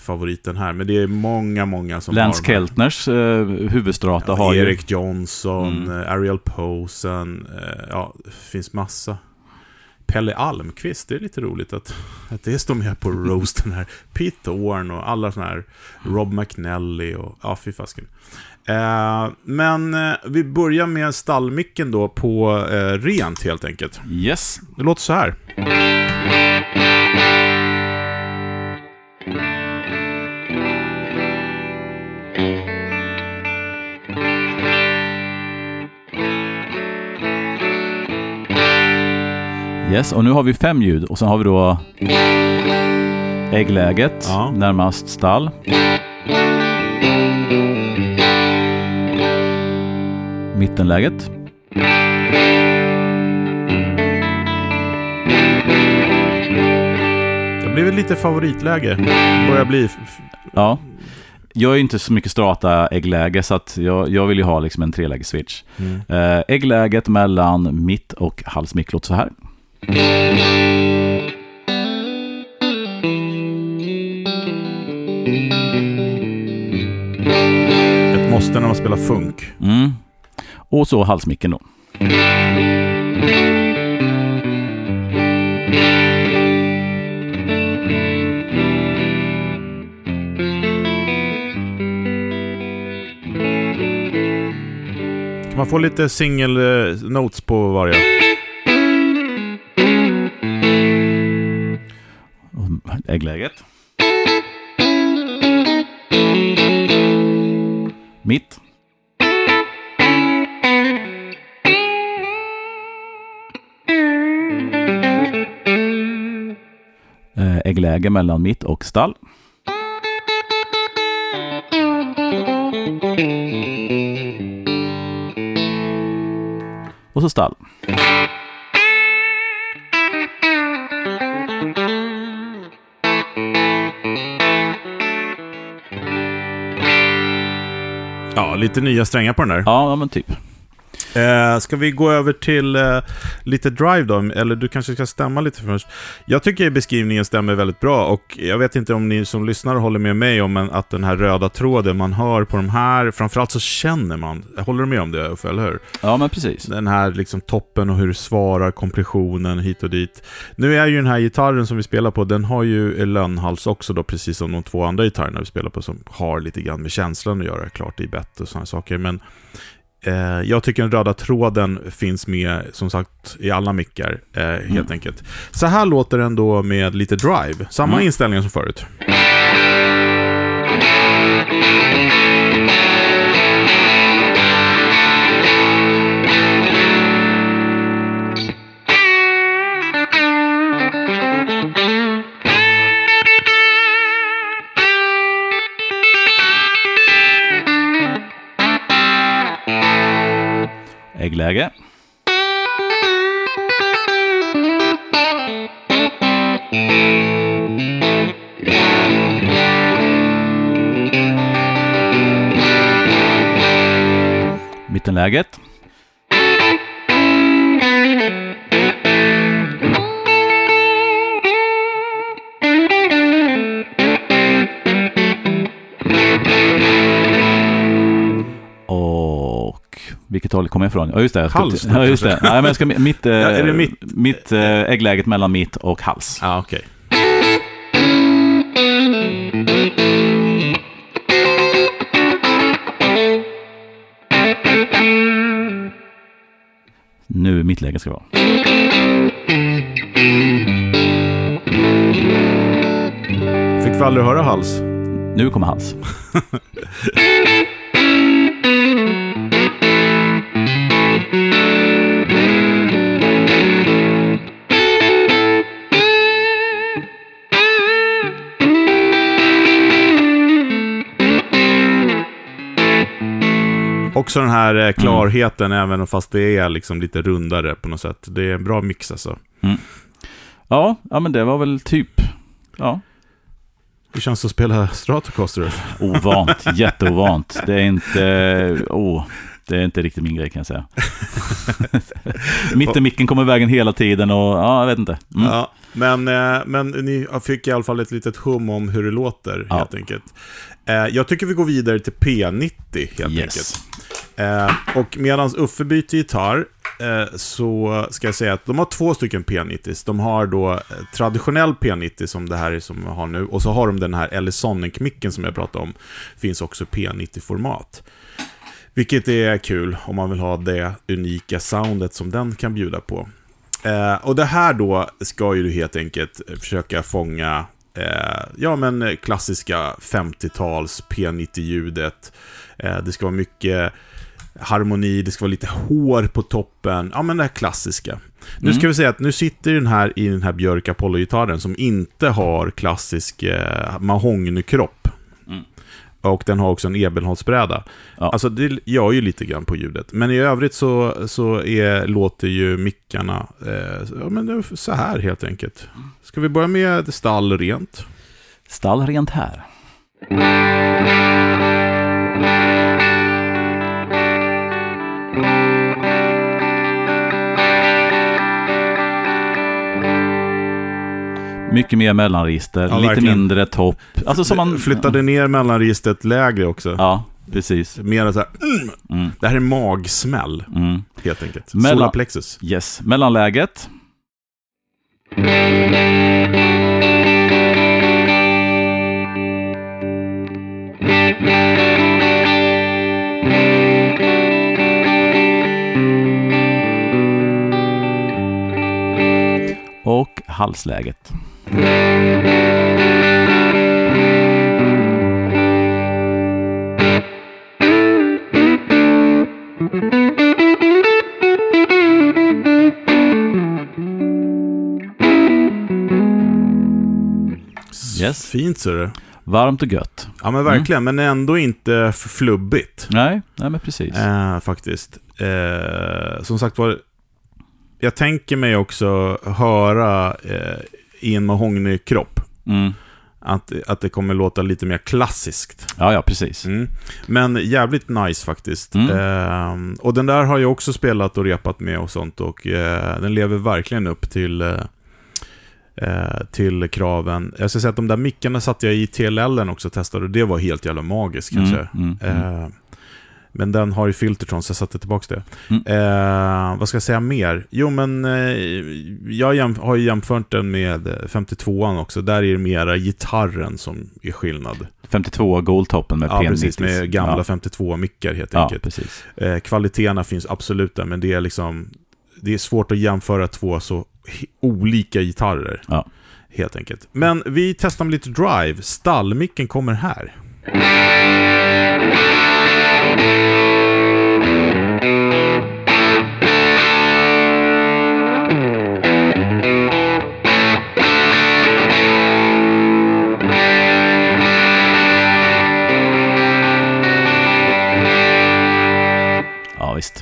favoriten här. Men det är många, många som Lance har. Keltners eh, huvudstrata har ju... Erik Johnson, Mm. eh, Ariel Posen, eh, ja, det finns massa. Pelle Almqvist, det är lite roligt att, att det står med på roasten här. Pete Thorne och alla sådana här, Rob McNally och, ja, fy fasken. Eh, men eh, vi börjar med stallmicken då på eh, rent helt enkelt. Yes. Det låter så här. Yes, och nu har vi fem ljud och sen har vi då äggläget, Ja. närmast stall. Mittenläget. Det blir väl lite favoritläge. Börjar bli... Ja. Jag är inte så mycket strata äggläge så jag, jag vill ju ha liksom en treläges-switch. Mm. Eh, äggläget mellan mitt och halsmick låter så här. Ett måste när man spelar funk. Mm. Och så halsmicken då. Kan man få lite single eh, notes på varje? Äggläget. Mitt. Eh, äggläge mellan mitt och stall. Och så stall. Ja, lite nya strängar på den där. Ja, men typ. Eh, ska vi gå över till eh, lite drive då? Eller du kanske ska stämma lite först. Jag tycker beskrivningen stämmer väldigt bra och jag vet inte om ni som lyssnar håller med mig om en, att den här röda tråden man hör på de här, framförallt så känner man, håller du med om det Uffe, eller hur? Ja, men precis. Den här liksom toppen och hur det svarar, kompressionen hit och dit. Nu är ju den här gitarren som vi spelar på, den har ju lönnhals också då, precis som de två andra gitarrerna vi spelar på, som har lite grann med känslan att göra. Klart det är bett och sådana saker, men jag tycker den röda tråden finns med, som sagt, i alla mickar, eh, helt Mm. enkelt. Så här låter den då med lite drive, samma Mm. inställning som förut. Äggläge. Mittenläget. Vilket håll kommer jag ifrån? Ja, just det. Hals Ja, just det. Nej, men jag ska, mitt, eh, är det mitt? mitt eh, äggläget mellan mitt och hals. Ja, okej. Nu mittläge ska vara. Fick vi aldrig höra hals? Nu kommer hals. Också den här eh, klarheten, även fast det är liksom lite rundare på något sätt. Det är en bra mix alltså. Ja, ja men det var väl typ... Ja, Hur känns det att spela Stratocaster? ovant. jätteovant. Det är inte... Åh, det är inte riktigt min grej kan jag säga. Kommer i vägen hela tiden och ja, jag vet inte. Mm. Ja, men, eh, men ni fick i alla fall ett litet hum om hur det låter, Ja. helt enkelt. Eh, jag tycker vi går vidare till P90, helt enkelt. Eh, och medan Uffe byter gitarr eh, så ska jag säga att de har två stycken P90s. De har då eh, traditionell P90 som det här är som vi har nu. Och så har de den här Ellisonic-micken som jag pratade om. Finns också P90-format. Vilket är kul om man vill ha det unika soundet som den kan bjuda på. Eh, och det här då ska ju du helt enkelt försöka fånga eh, ja, men klassiska 50-tals P90-ljudet. Eh, det ska vara mycket harmoni, det ska vara lite hår på toppen. Ja, men det här klassiska. Nu ska vi säga att nu sitter den här i den här Björk Apollo-gitarren som inte har klassisk eh, mahognykropp. Mm. Och den har också en ebenholtsbräda. Ja. Alltså det gör ju lite grann på ljudet. Men i övrigt så, så är, låter ju mickarna eh, ja, men det är så här helt enkelt. Ska vi börja med stall rent? Stall rent här. Mycket mer mellanregister, Ja, lite verkligen. mindre topp. Alltså som man... Flyttade ner mellanregistret lägre också. Ja, precis. Mer så här, mm. Mm, Det här är magsmäll, mm. helt enkelt. Mellan- Solarplexus. Yes, mellanläget. Och halsläget. Yes. Fint ser du. Varmt och gött. Ja men verkligen, men ändå inte flubbigt. Nej, nej men precis. Eh, faktiskt. Eh, som sagt var, jag tänker mig också höra eh, i en mahognykropp Mm. att, att det kommer låta lite mer klassiskt. Ja, ja, precis. Mm. Men jävligt nice faktiskt. Mm. Eh, och den där har jag också spelat och repat med och sånt och eh, den lever verkligen upp till, eh, eh, till kraven. Jag ska säga att de där mickarna satte jag i TLL också och testade och det var helt jävla magiskt kanske. Mm, mm, mm. Eh, men den har ju Filtertron så jag satte tillbaka det. Mm. Eh, vad ska jag säga mer? Jo men eh, jag har ju jämfört den med eh, 52an också. Där är det mera gitarren som är skillnad. 52 Goldtoppen med Ja, P90. precis. Med gamla ja. 52-mickar helt Ja, enkelt. precis. Eh, kvaliteterna finns absolut där, men det är liksom... Det är svårt att jämföra två så olika gitarrer. Ja. Helt enkelt. Men vi testar med lite drive. Stallmicken kommer här.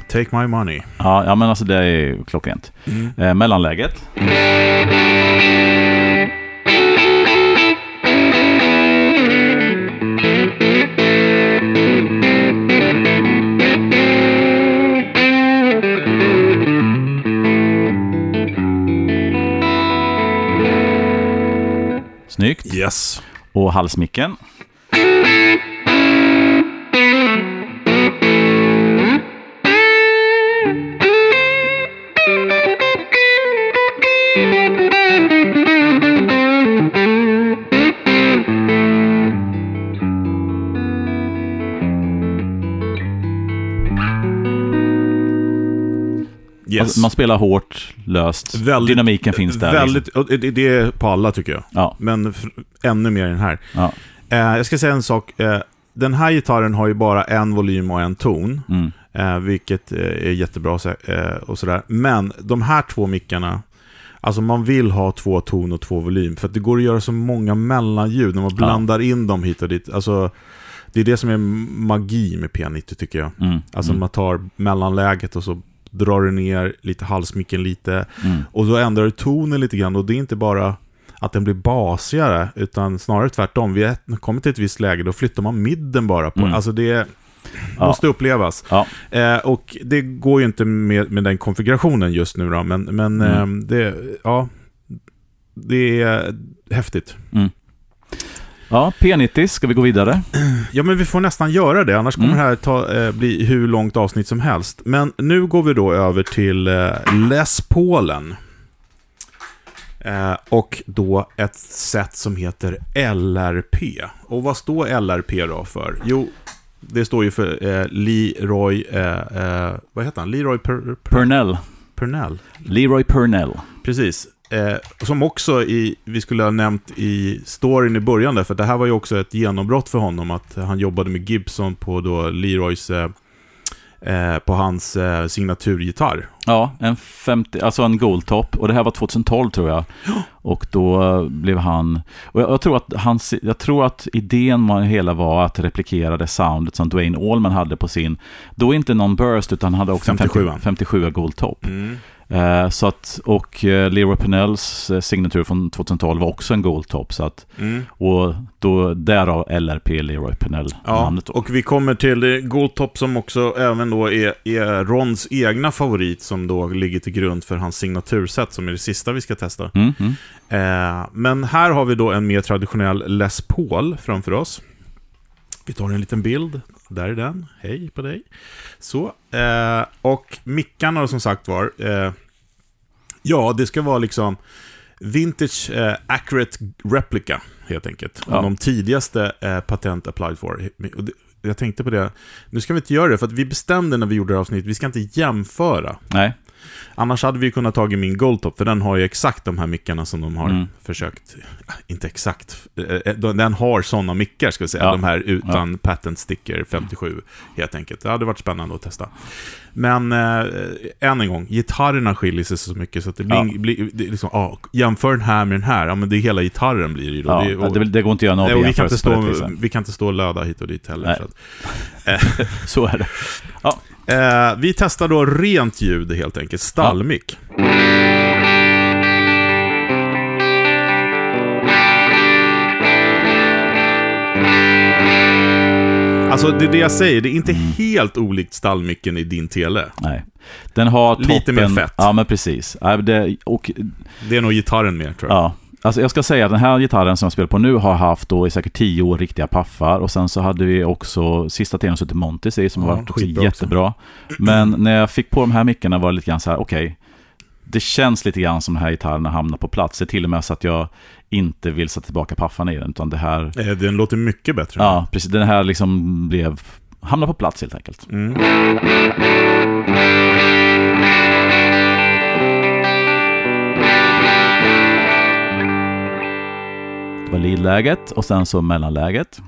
Take my money. Ja, ja men alltså det är klockrent. Mm. Eh, mellanläget. Snyggt. Yes. Och halsmicken. Yes. Alltså, Man spelar hårt, löst. Väldigt- Dynamiken finns där. Väldigt, Liksom. det, är på alla tycker jag. Ja, Men ännu mer i den här. ja. Eh, jag ska säga en sak. Eh, den här gitarren har ju bara en volym och en ton. Mm. Eh, vilket eh, är jättebra eh, och sådär. Men de här två mickarna, alltså man vill ha två ton och två volym. För att det går att göra så många mellanljud när man blandar in dem hit och dit. Alltså, det är det som är magi med P90 tycker jag. Mm. Alltså mm. man tar mellanläget och så drar du ner lite halsmicken lite. Mm. Och då ändrar du tonen lite grann och det är inte bara att den blir basigare, utan snarare tvärtom. Vi har kommit till ett visst läge, då flyttar man midden bara på Mm. Alltså det Ja. måste upplevas. Ja. Eh, och det går ju inte med, med den konfigurationen just nu då, men, men Mm. eh, det, ja, det är häftigt. ja, P90, ska vi gå vidare? Ja, men vi får nästan göra det, annars kommer Mm. det här ta, eh, bli hur långt avsnitt som helst. Men nu går vi då över till eh, Les Paulen. Eh, och då ett sätt som heter LRP. Och vad står LRP då för? Jo, det står ju för eh, Leroy, eh, eh, vad heter han? Leroy per, per, Purnell. Purnell. Leroy Purnell. Precis. Eh, som också i, vi skulle ha nämnt i storyn i början där, för det här var ju också ett genombrott för honom, att han jobbade med Gibson på då Leroys, eh, på hans eh, signaturgitarr. Ja, en 50, alltså en Goldtop. Och det här var 2012 tror jag. Och då eh, blev han... Och jag, jag, tror att hans, jag tror att idén med hela var att replikera det soundet som Dwayne Allman hade på sin... Då inte någon Burst, utan han hade också 57. en 50, 57 Goldtop. Mm. Eh, så att, och eh, Leroy Purnells eh, signatur från 2012 var också en Goldtop. Så att, Mm. och då, därav LRP, Leroy Ja, Purnell-namnet. då. och vi kommer till eh, Goldtop som också även då är, är Rons egna favorit som då ligger till grund för hans signaturset som är det sista vi ska testa. Mm, mm. Eh, men här har vi då en mer traditionell Les Paul framför oss. Vi tar en liten bild. Där är den. Hej på dig. Så. Eh, och mickarna som sagt var. Eh, ja, det ska vara liksom Vintage eh, Accurate Replica, helt enkelt. Ja. De tidigaste eh, patent applied for. Jag tänkte på det. Nu ska vi inte göra det, för att vi bestämde när vi gjorde det här avsnittet, vi ska inte jämföra. Nej, Annars hade vi kunnat tagit min Goldtop, för den har ju exakt de här mickarna som de har Mm. försökt... ja, Inte exakt. eh, eh, Den har sådana mickar, ska vi säga. Ja. De här utan patent sticker 57, helt enkelt. Det hade varit spännande att testa. Men äh, än en gång, gitarrerna skiljer sig så mycket så att det blir... Ja. blir det liksom, ja, jämför den här med den här, ja men det är hela gitarren blir det ju då. ja, det, och, det, det går inte att göra någon vi, kan inte stå, vi kan inte stå och löda hit och dit heller. Nej. Så att, Så är det. Eh, vi testar då rent ljud helt enkelt, stallmick. Alltså det det jag säger, det är inte helt olikt stallmicken i din tele. Nej. Den har toppen... Lite mer fett. Ja, men precis. Ja, det, och, Det är nog gitarren mer tror jag. ja. Alltså jag ska säga att den här gitarren som jag spelar på nu har haft då i säkert tio år riktiga paffar. Och sen så hade vi också sista tiden suttit Montis i som Ja, har varit skitbra också. jättebra. Men när jag fick på de här mickarna var det lite grann så här, okej. det känns lite grann som de här gitarrerna hamnar på plats. Det är till och med så att jag inte vill sätta tillbaka paffarna i den. Utan det här, Eh, Den låter mycket bättre. ja precis, den här liksom blev, hamnar på plats helt enkelt. Mm. Lead-läget och sen så mellanläget.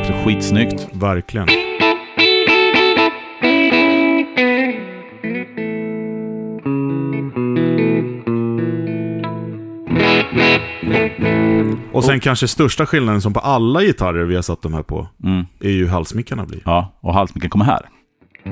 Också skitsnyggt. Verkligen. Och sen kanske största skillnaden som på alla gitarrer vi har satt de här på, Mm. är ju halsmickarna blir. Ja, och halsmicken kommer här. Jag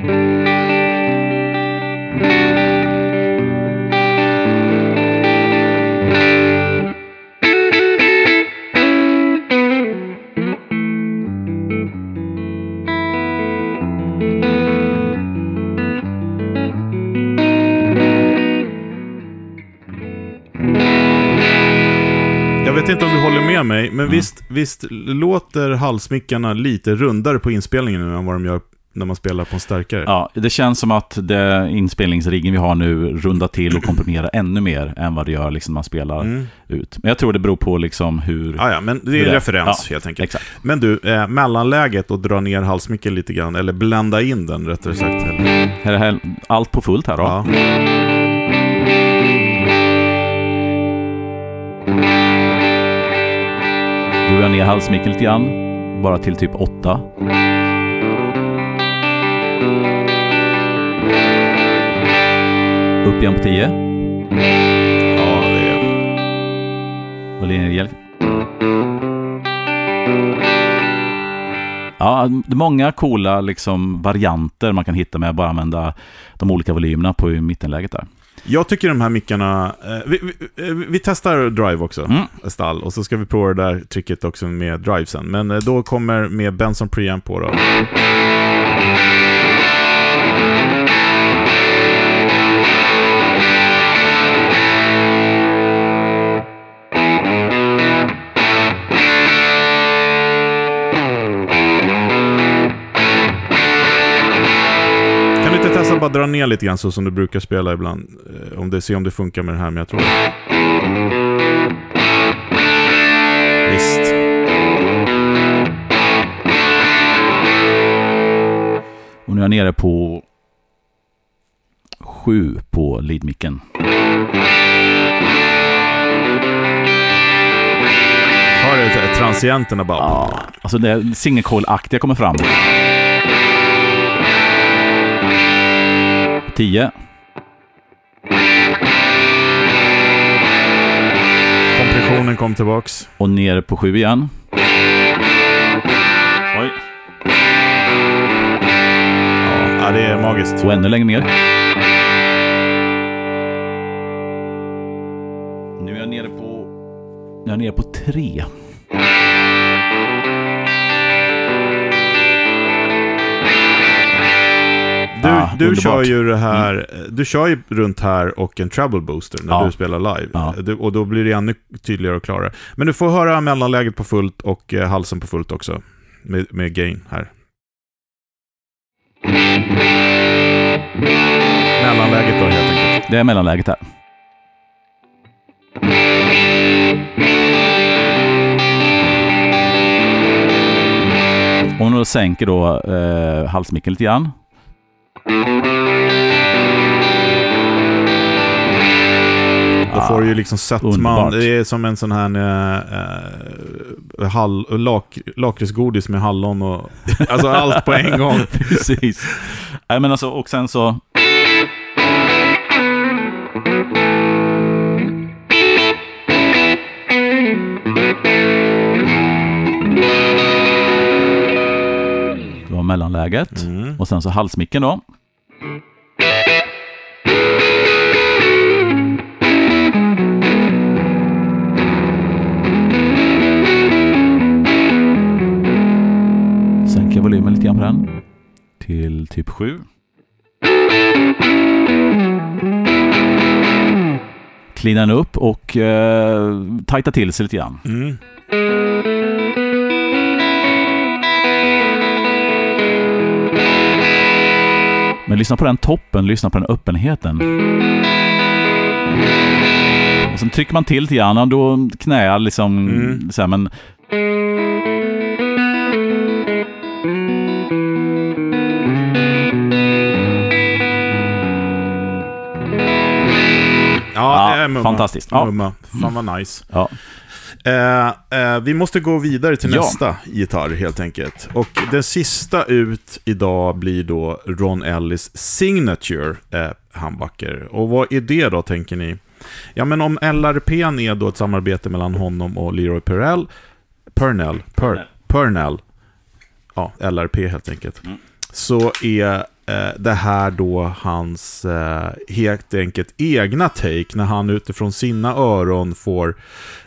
vet inte om du håller med mig, men mm. visst, visst låter halsmickarna lite rundare på inspelningen nu än vad de gör när man spelar på en starkare. Ja, det känns som att det inspelningsriggen vi har nu rundar till och komprimerar ännu mer än vad det gör liksom när man spelar Mm. ut. Men jag tror det beror på liksom hur... Ah, ja, men det är en referens Ja, helt enkelt. Exakt. Men du, eh, mellanläget och dra ner halsmicken lite grann, eller blända in den rättare sagt. Här är här, allt på fullt här då. ja. Du ner halsmicken lite grann. Bara till typ 8. Upp igen på 10. ja, det är... Och igen. Ja, många coola liksom, varianter man kan hitta med att bara använda de olika volymerna på mittenläget där. Jag tycker de här mickarna... Eh, vi, vi, eh, vi testar Drive också, Mm. stall, och så ska vi prova det där tricket också med Drive sen. Men eh, då kommer med Benson Preamp på då. Bara dra ner lite grann så som du brukar spela ibland? Eh, Om det, se om det funkar med det här, men jag tror Visst. Och nu är jag nere på 7 på leadmicken. Har du transienterna bara... Ja, alltså det single coil-aktiga kommer fram. 10. Kompressionen kom tillbaks. Och ner på 7 igen. Oj. Ja, det är magiskt. Och ännu längre ner. Nu är jag nere på... Nu är jag nere på 3. Du, underbart. kör ju det här, du kör ju runt här och en treble booster när Ja. du spelar live. Ja. Du, och då blir det ännu tydligare och klarare. Men du får höra mellanläget på fullt och eh, halsen på fullt också. Med, med gain här. Mellanläget då helt enkelt. Det är mellanläget här. Om du då sänker då eh, halsmicken lite grann. Då får du ju liksom sötman. underbart. Det är som en sån här eh, hall, lak, lakritsgodis med hallon och... Alltså allt på en gång. Precis. Nej, men alltså, och sen så... mellanläget. Mm. Och sen så halsmicken då. Sänker volymen lite grann på den. Till typ 7. Cleanar den upp och eh, tajtar till sig lite grann. Mm. Men lyssna på den toppen, lyssna på den öppenheten. Och sen trycker man till lite grann och då knäar liksom Mm. så här, men Ja, det är mumma. fantastiskt. Ja. Mumma. Fan vad nice. ja. Eh, eh, vi måste gå vidare till Ja. nästa gitarr helt enkelt. Och den sista ut idag blir då Ron Ellis Signature eh, handbacker. Och vad är det då, tänker ni? Ja, men om LRP är då ett samarbete mellan honom och Leroy Purnell, Purnell, per, Purnell, ja, LRP helt enkelt, Mm. så är Eh, det här då hans eh, helt enkelt egna take när han utifrån sina öron får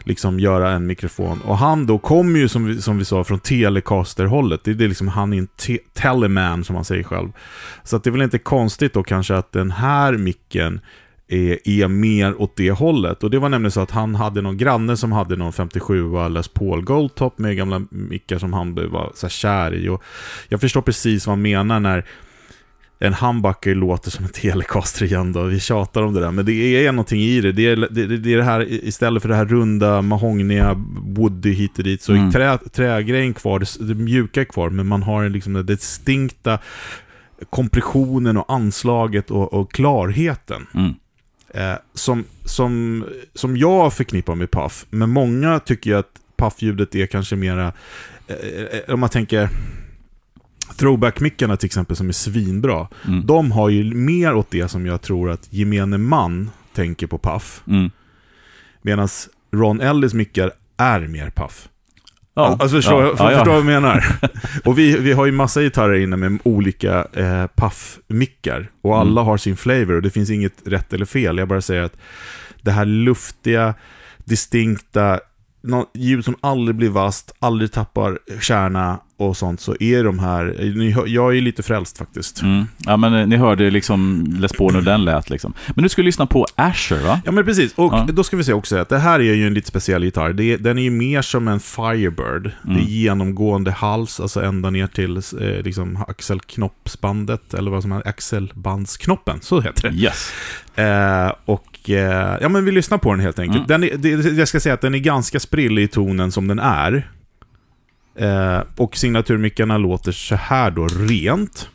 liksom göra en mikrofon. Och han då kommer ju som vi, som vi sa från Telecaster-hållet. Det är liksom han är en te- teleman som han säger själv. Så att det är väl inte konstigt då kanske att den här micken är, är mer åt det hållet. Och det var nämligen så att han hade någon granne som hade någon 57a Les Paul Goldtop med gamla mickar som han var så kär i. Och jag förstår precis vad han menar när en humbucker låter som en telecaster igen då. Vi tjatar om det där, men det är någonting i det. Det är det, det, är det här, istället för det här runda, mahogniga, woody hit och dit, så mm. är trä, trägrejen kvar, det, det mjuka är kvar, men man har liksom det distinkta kompressionen och anslaget och, och klarheten. Mm. Eh, som, som, som jag förknippar med Puff, men många tycker att Puff-ljudet är kanske mera, eh, eh om man tänker throwback-mickarna till exempel som är svinbra, mm. de har ju mer åt det som jag tror att gemene man tänker på Puff. Mm. Medan Ron Ellis mickar är mer Puff. Ja, alltså förstår, ja, ja, förstår vad jag menar? och vi, vi har ju massa gitarrer inne med olika eh, Puff-mickar. Och alla mm. har sin flavor och det finns inget rätt eller fel. Jag bara säger att det här luftiga, distinkta, ljud som aldrig blir vast, aldrig tappar kärna och sånt så är de här, jag är lite frälst faktiskt. Mm. Ja men eh, ni hörde liksom Les Paul hur den lät liksom. Men du skulle lyssna på Asher va? Ja men precis, och ja. då ska vi se också att det här är ju en lite speciell gitarr. Det, den är ju mer som en Firebird. Mm. Det är mm. genomgående hals, alltså ända ner till eh, liksom axelknoppsbandet, eller vad som är axelbandsknoppen, så heter det. Yes. Eh, och eh, ja men vi lyssnar på den helt enkelt. Mm. Den är, det, jag ska säga att den är ganska sprillig i tonen som den är. Eh, och signaturmickarna låter så här då, rent.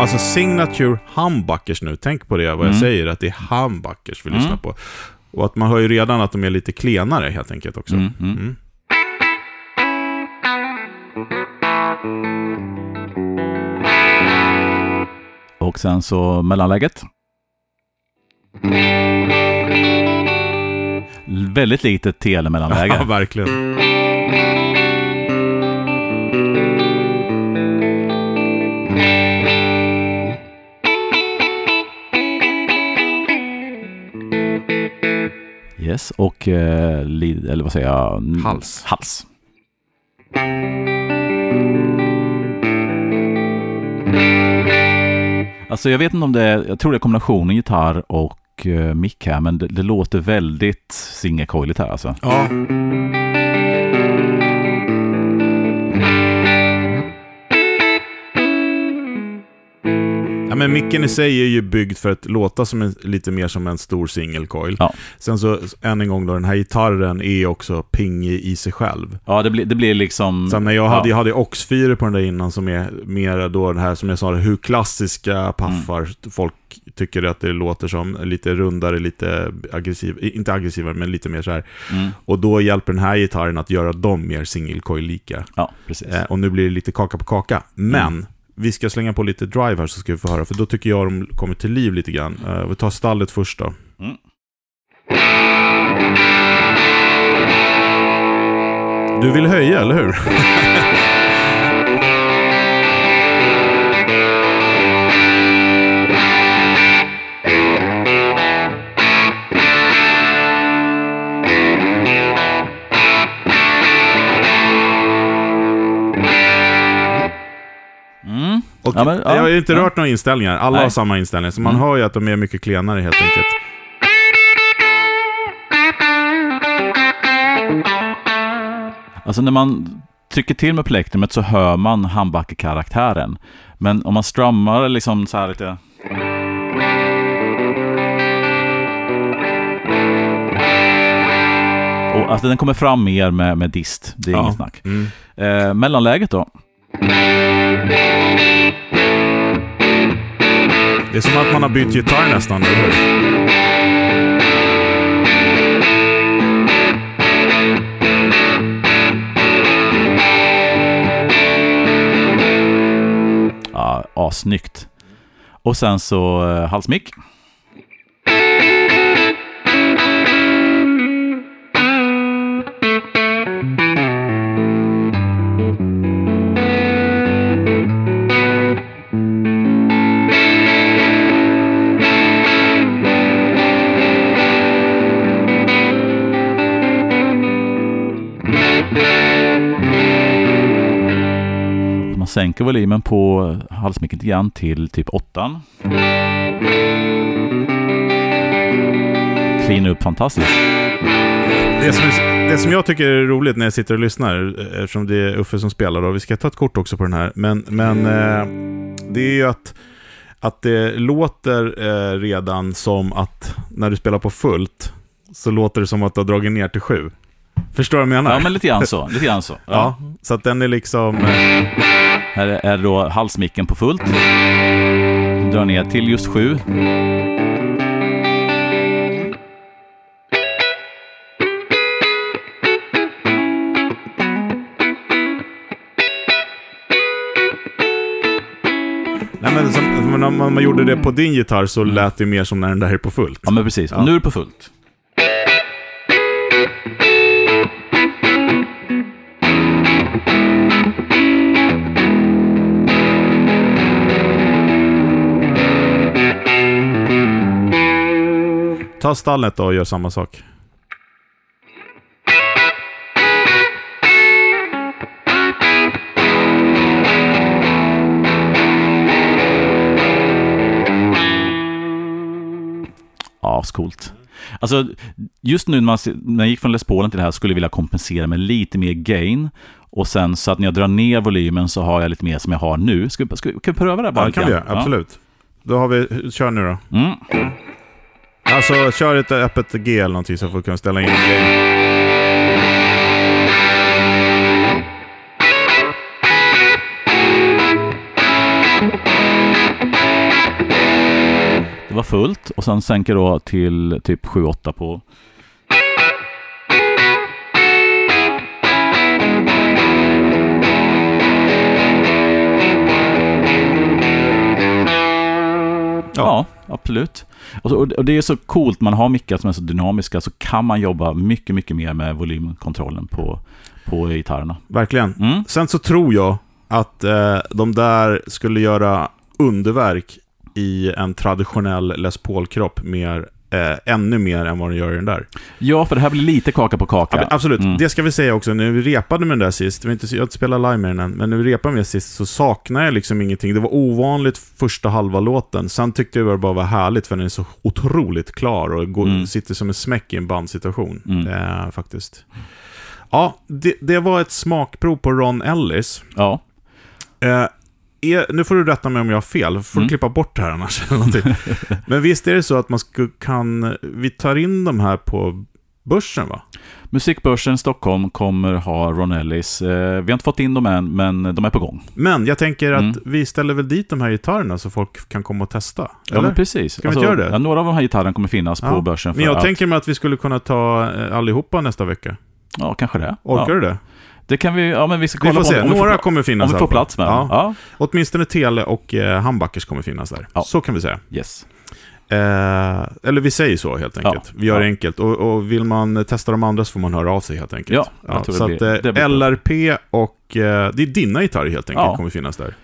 Alltså signature humbuckers nu, tänk på det vad jag mm. säger, att det är humbuckers vi mm. lyssnar på. Och att man hör ju redan att de är lite klenare helt enkelt också. Mm. Och sen så mellanläget. Väldigt litet telemellanläge. Ja, verkligen. Yes, och eh, eller vad säger jag? Hals. Hals. Alltså jag vet inte om det är, jag tror det är kombinationen gitarr och eh, mick här, men det, det låter väldigt singelcoiligt här alltså. Ja. Men micken i sig är ju byggd för att låta som en, lite mer som en stor singelcoil. Ja. Sen så, än en gång då, den här gitarren är också pingig i sig själv. Ja, det blir, det blir liksom... Sen när jag hade, ja. jag hade Ox4 på den där innan som är mer då det här, som jag sa, hur klassiska paffar mm. folk tycker att det låter som lite rundare, lite aggressiv, inte aggressivare, men lite mer så här. Mm. Och då hjälper den här gitarren att göra dem mer singelcoil-lika. Ja, precis. Eh, och nu blir det lite kaka på kaka. Men mm vi ska slänga på lite drive här så ska vi få höra, för då tycker jag de kommer till liv lite grann. Uh, vi tar stallet först då. Mm. Du vill höja, eller hur? ja, men, ja, jag har inte rört några inställningar. Alla Nej. har samma inställning. Så man mm. hör ju att de är mycket klenare helt enkelt. Alltså när man trycker till med plektrumet så hör man handbacke-karaktären. Men om man strummar liksom så här lite... Och, alltså den kommer fram mer med, med dist, det är ja. inget snack. Mm. Eh, mellanläget då? Det är som att man har bytt gitarr nästan, eller hur? Ja, assnyggt. Och sen så eh, halsmick. Sänker volymen på halsmicken lite grann till typ 8. Clean upp fantastiskt. Det som, det som jag tycker är roligt när jag sitter och lyssnar, eftersom det är Uffe som spelar, och vi ska ta ett kort också på den här, men, men eh, det är ju att, att det låter eh, redan som att när du spelar på fullt, så låter det som att du har dragit ner till sju. Förstår du vad jag menar? Ja, men lite grann så. Lite grann så. Ja. Ja, så att den är liksom... eh, Här är då halsmicken på fullt. Drar ner till just 7. Nej, men som, om man gjorde det på din gitarr så lät det mer som när den där är på fullt. Ja, men precis. Ja. nu är det på fullt. Ta stallet då och gör samma sak. Ja, coolt. Alltså, just nu när, man, när jag gick från Les Paulen till det här skulle jag vilja kompensera med lite mer gain. Och sen så att när jag drar ner volymen så har jag lite mer som jag har nu. Ska, vi- ska, vi- kan vi pröva det här bara Ja, det kan vi göra. Absolut. Då har vi... Kör nu då. Ja. Mm. Alltså, kör ett öppet G eller någonting så får du kunna ställa in gain. Det var fullt och sen sänker då till typ 7-8 på... Ja, absolut. Och, så, och det är så coolt, man har mickar som är så dynamiska så kan man jobba mycket, mycket mer med volymkontrollen på, på gitarrerna. Verkligen. Mm. Sen så tror jag att eh, de där skulle göra underverk i en traditionell Les Paul-kropp mer, eh, ännu mer än vad de gör i den där. Ja, för det här blir lite kaka på Ja, kaka. men absolut, Mm. det ska vi säga också. När vi repade med den där sist, vi inte, jag har inte spelat live med den än, men när vi repade med den sist så saknar jag liksom ingenting. Det var ovanligt första halva låten. Sen tyckte jag det bara var härligt för den är så otroligt klar och går, Mm. sitter som en smäck i en bandsituation. Mm. Eh, faktiskt. Ja, det, det var ett smakprov på Ron Ellis. Ja, Eh, är, nu får du rätta mig om jag har fel, får du Mm. klippa bort det här annars. Men visst är det så att man sku, kan, vi tar in de här på börsen va? Musikbörsen Stockholm kommer ha Ron Ellis. Eh, vi har inte fått in dem än, men de är på gång. Men jag tänker att Mm. vi ställer väl dit de här gitarrerna så folk kan komma och testa? Ja, eller? men precis. Alltså, Ska vi inte göra det? Ja, några av de här gitarrerna kommer finnas Ja. på börsen. För Men jag att, tänker mig att vi skulle kunna ta eh, allihopa nästa vecka. Ja, kanske det. Orkar ja. du det? Det kan vi... Ja, men vi ska Vi kolla får på se. om, vi Några får, kommer finnas om vi får plats med Ja. Ja. Åtminstone Tele och eh, Hambackers kommer finnas där. Ja. Så kan vi säga. Yes. Eh, eller vi säger så helt enkelt. Vi gör det enkelt. Och, och vill man testa de andra så får man höra av sig helt enkelt. Ja, så att eh. LRP och... Eh, det är dina gitarrer helt enkelt kommer finnas där.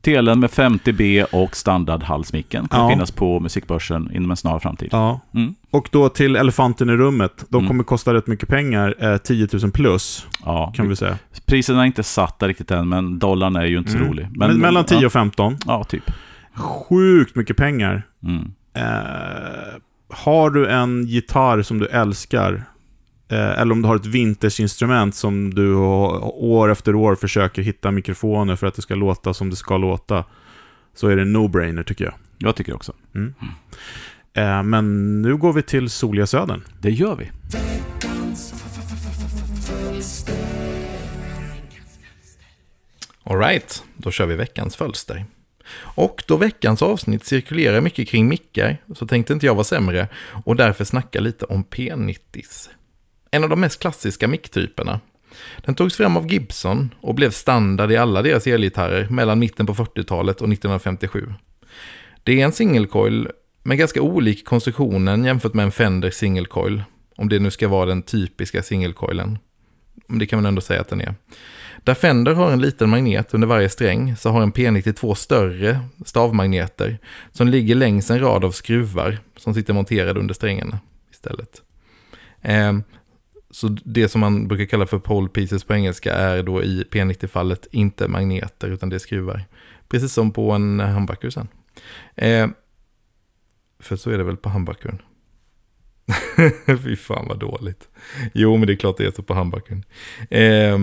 Telen med 50B och standardhalsmicken kommer Ja. finnas på musikbörsen inom en snar framtid. Ja. Mm. Och då till elefanten i rummet. De Mm. kommer kosta rätt mycket pengar. Eh, 10 000 plus, Ja. kan vi säga. Priserna är inte satta riktigt än, men dollarn är ju inte så Mm. rolig. Men, mellan 10 ja, och 15. Ja, typ. Sjukt mycket pengar. Mm. Eh, har du en gitarr som du älskar, eller om du har ett vintersinstrument som du år efter år försöker hitta mikrofoner för att det ska låta som det ska låta, så är det no-brainer tycker jag. Jag tycker också. Eh, men nu går vi till soliga södern. Det gör vi. Alright, då kör vi veckans fölster. Och då veckans avsnitt cirkulerar mycket kring mickar så tänkte inte jag vara sämre och därför snacka lite om P90s. En av de mest klassiska micktyperna. Den togs fram av Gibson och blev standard i alla deras elgitarrer mellan mitten på 40-talet och 1957. Det är en single coil med ganska olik konstruktionen jämfört med en Fender single coil. Om det nu ska vara den typiska single coilen. Men det kan man ändå säga att den är. Där Fender har en liten magnet under varje sträng så har en P92 större stavmagneter som ligger längs en rad av skruvar som sitter monterade under strängarna istället. Eh, så det som man brukar kalla för pole pieces på engelska är då i P90-fallet inte magneter utan det är skruvar. Precis som på en humbucker sen. Eh, för så är det väl på humbuckern. Fy fan vad dåligt. Jo, men det är klart det är så på humbuckern. Eh,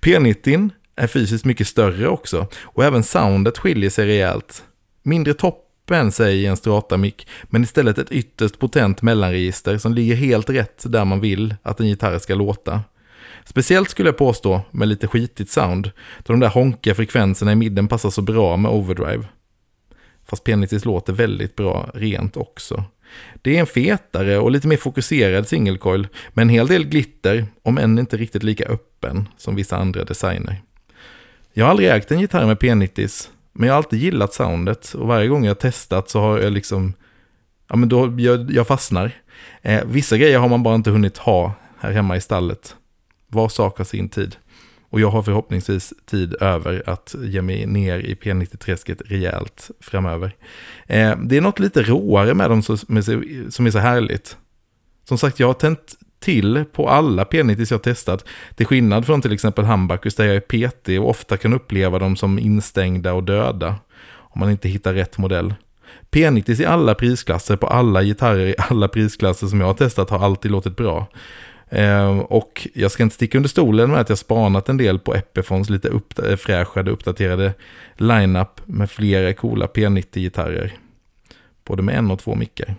P90 är fysiskt mycket större också. Och även soundet skiljer sig rejält. Mindre topp än sig i en strata-mick, men istället ett ytterst potent mellanregister som ligger helt rätt där man vill att en gitarr ska låta. Speciellt skulle jag påstå med lite skitigt sound, då de där honkiga frekvenserna i midden passar så bra med overdrive. Fast P90 låter väldigt bra rent också. Det är en fetare och lite mer fokuserad singelcoil med en hel del glitter, om än inte riktigt lika öppen som vissa andra designer. Jag har aldrig ägt en gitarr med P90s, men jag har alltid gillat soundet och varje gång jag testat så har jag liksom, ja men då, jag, jag fastnar. Eh, vissa grejer har man bara inte hunnit ha här hemma i stallet. Var sak har sin tid. Och jag har förhoppningsvis tid över att ge mig ner i P90-träsket rejält framöver. Eh, det är något lite råare med dem som är så härligt. Som sagt, jag har tänt till på alla P90 jag testat. Till skillnad från till exempel Humbuckers där jag är PT och ofta kan uppleva dem som instängda och döda. Om man inte hittar rätt modell. P90 i alla prisklasser på alla gitarrer i alla prisklasser som jag har testat har alltid låtit bra. Eh, och jag ska inte sticka under stolen med att jag spanat en del på Epifons lite uppfräschade, eh, uppdaterade lineup med flera coola P90-gitarrer. Både med en och två mickar.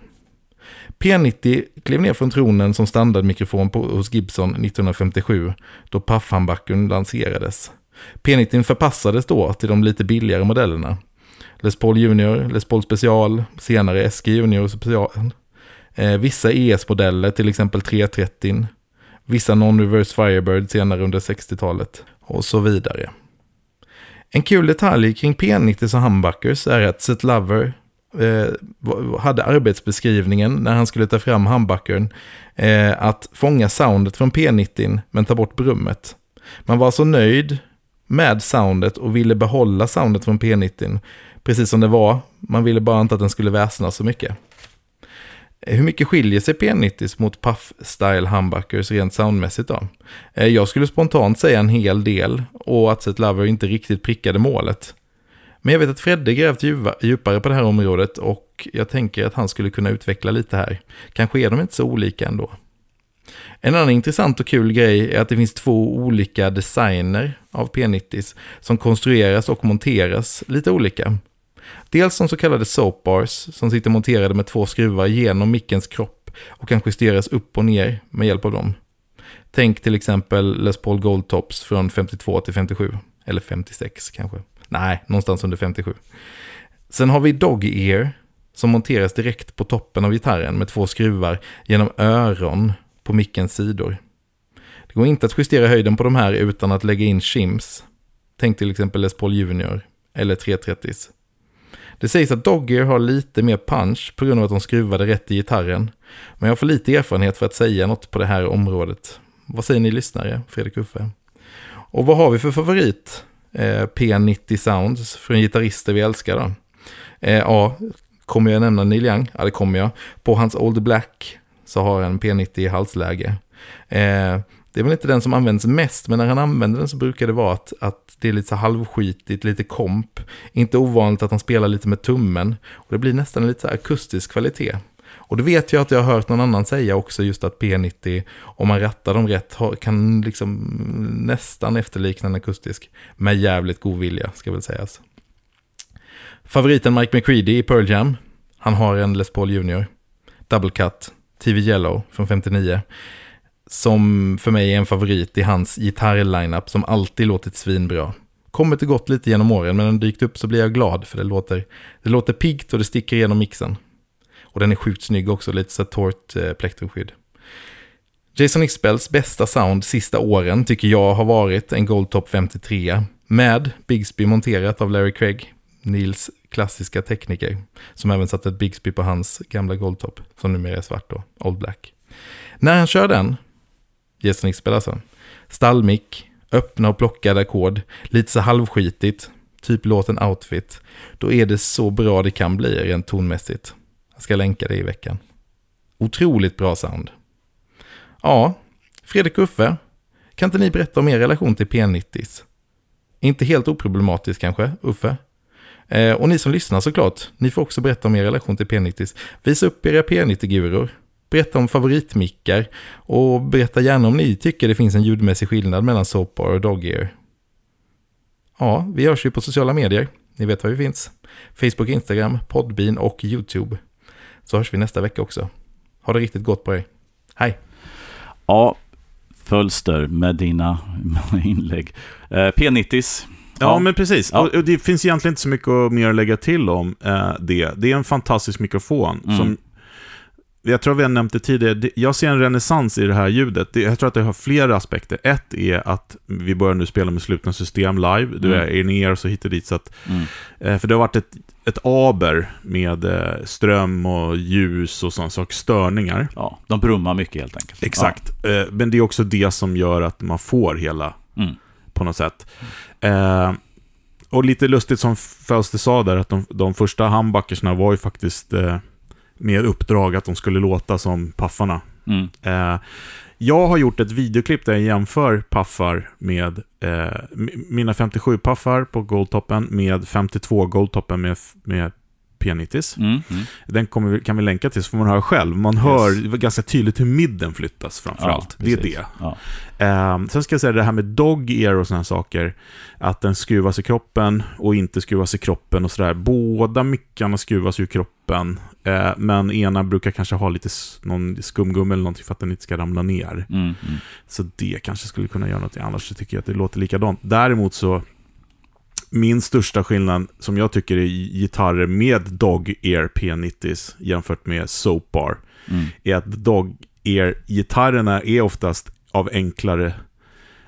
P90 klev ner från tronen som standardmikrofon på, hos Gibson 1957 då Puffhambuckern lanserades. P90 förpassades då till de lite billigare modellerna. Les Paul Junior, Les Paul Special, senare SG Junior Special. Eh, vissa ES-modeller, till exempel 330, vissa non-reverse Firebird senare under 60-talet och så vidare. En kul detalj kring P90 och humbuckers är att Seth Lover eh, hade arbetsbeskrivningen när han skulle ta fram humbuckern eh, att fånga soundet från P90 men ta bort brummet. Man var så nöjd med soundet och ville behålla soundet från P90 precis som det var. Man ville bara inte att den skulle väsna så mycket. Eh, hur mycket skiljer sig P90 mot Puff-style humbuckers rent soundmässigt då? Eh, jag skulle spontant säga en hel del och att Set Lover inte riktigt prickade målet. Men jag vet att Fredde grävt djupare på det här området och jag tänker att han skulle kunna utveckla lite här. Kanske är de inte så olika ändå. En annan intressant och kul grej är att det finns två olika designer av P90s som konstrueras och monteras lite olika. Dels som så kallade soapbars som sitter monterade med två skruvar genom mickens kropp och kan justeras upp och ner med hjälp av dem. Tänk till exempel Les Paul Goldtops från 52 till 57, eller 56 kanske. Nej, någonstans under 57. Sen har vi Dog Ear som monteras direkt på toppen av gitarren med två skruvar genom öron på mickens sidor. Det går inte att justera höjden på de här utan att lägga in shims. Tänk till exempel Les Paul Junior eller 330s. Det sägs att Dogger har lite mer punch på grund av att de skruvade rätt i gitarren. Men jag får lite erfarenhet för att säga något på det här området. Vad säger ni lyssnare, Fredrik Uffe? Och vad har vi för favorit? Eh, P90 Sounds från gitarrister vi älskar då? Eh, ja, kommer jag nämna Neil Young? Ja, det kommer jag. På hans Old Black så har han P90 i halsläge. Eh, det är väl inte den som används mest, men när han använder den så brukar det vara att, att det är lite så halvskitigt, lite komp. Inte ovanligt att han spelar lite med tummen. Och det blir nästan lite akustisk kvalitet. Och det vet jag att jag har hört någon annan säga också, just att P90, om man rattar dem rätt, kan liksom nästan efterlikna en akustisk. Med jävligt god vilja, ska väl sägas. Favoriten Mike McCready i Pearl Jam. Han har en Les Paul Junior. Double Cut, TV Yellow från 59 som för mig är en favorit i hans gitarr-lineup, som alltid låtit svinbra. Kommit och gått lite genom åren, men när den dykt upp så blir jag glad för det låter, det låter piggt och det sticker igenom mixen. Och den är sjukt snygg också, lite så torrt eh, plektrumskydd. Jason Isbells bästa sound sista åren tycker jag har varit en Goldtop 53 med Bigsby monterat av Larry Craig, Nils klassiska tekniker, som även satte ett Bigsby på hans gamla Goldtop, som numera är svart då, Old Black. När han kör den Jason Isbell alltså. Stallmick, öppna och plockade ackord, lite så halvskitigt, typ låten Outfit. Då är det så bra det kan bli rent tonmässigt. Jag ska länka det i veckan. Otroligt bra sound. Ja, Fredrik och Uffe, kan inte ni berätta om er relation till P90s? Inte helt oproblematisk kanske, Uffe? Eh, och ni som lyssnar såklart, ni får också berätta om er relation till P90s. Visa upp era P90-guror. Berätta om favoritmickar och berätta gärna om ni tycker det finns en ljudmässig skillnad mellan Soapbar och Dog-Ear. Ja, vi hörs ju på sociala medier. Ni vet var vi finns. Facebook, Instagram, Podbean och YouTube. Så hörs vi nästa vecka också. Ha det riktigt gott på er. Hej! Ja, Fölster med dina inlägg. Eh, P90s. Ja, men precis. Ja. Och, och det finns egentligen inte så mycket att mer att lägga till om eh, det. Det är en fantastisk mikrofon Mm. som jag tror vi har nämnt det tidigare, jag ser en renässans i det här ljudet. Det- Jag tror att det har flera aspekter. Ett är att vi börjar nu spela med slutna system live. Du Mm. är in ear så hit och dit. Så att, Mm. eh, för det har varit ett, ett aber med eh, ström och ljus och sådana saker, störningar. Ja, de brummar mycket helt enkelt. Exakt. Eh, Men det är också det som gör att man får hela Ja. Mm. på något sätt. Eh, och lite lustigt som Fauste sa där, att de, de första humbuckersna var ju faktiskt eh, med uppdrag att de skulle låta som paffarna. Mm. Eh, jag har gjort ett videoklipp där jag jämför paffar med eh, mina 57-paffar på Goldtoppen med 52 Goldtoppen med, med P90s. Mm. Mm. Den kommer vi, kan vi länka till så får man höra själv. Man hör ganska tydligt hur midden flyttas framförallt. det är det. Ja. Eh, sen ska jag säga det här med dog ear och sådana saker. Att den skruvas i kroppen och inte skruvas i kroppen och sådär. Båda mickarna skruvas ur kroppen. Eh, men ena brukar kanske ha lite någon skumgummi eller någonting för att den inte ska ramla ner. Mm. Mm. Så det kanske skulle kunna göra något. Annars så tycker jag att det låter likadant. Däremot så min största skillnad som jag tycker är gitarrer med Dog Ear P90s jämfört med Soap Bar Mm. är att Dog Ear-gitarrerna är oftast av enklare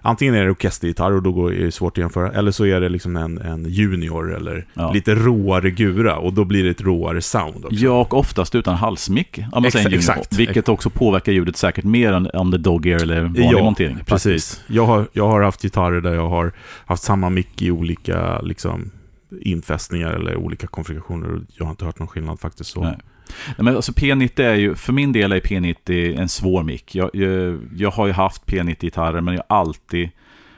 Antingen är det orkestergitarr och då går- är det svårt att jämföra, eller så är det liksom en, en junior eller Ja. lite råare gura och då blir det ett råare sound också. Ja, och oftast utan halsmick, om man säger Exa- en exakt. exakt. Vilket också påverkar ljudet säkert mer än om det är dog ear eller vanlig Ja, montering. Precis. Jag har, jag har haft gitarrer där jag har haft samma mick i olika liksom, infästningar eller olika konfigurationer och jag har inte hört någon skillnad faktiskt. Så. Nej. Nej, men alltså P90 är ju, för min del är P90 en svår mick. Jag, jag, jag har ju haft P90-gitarrer men jag har alltid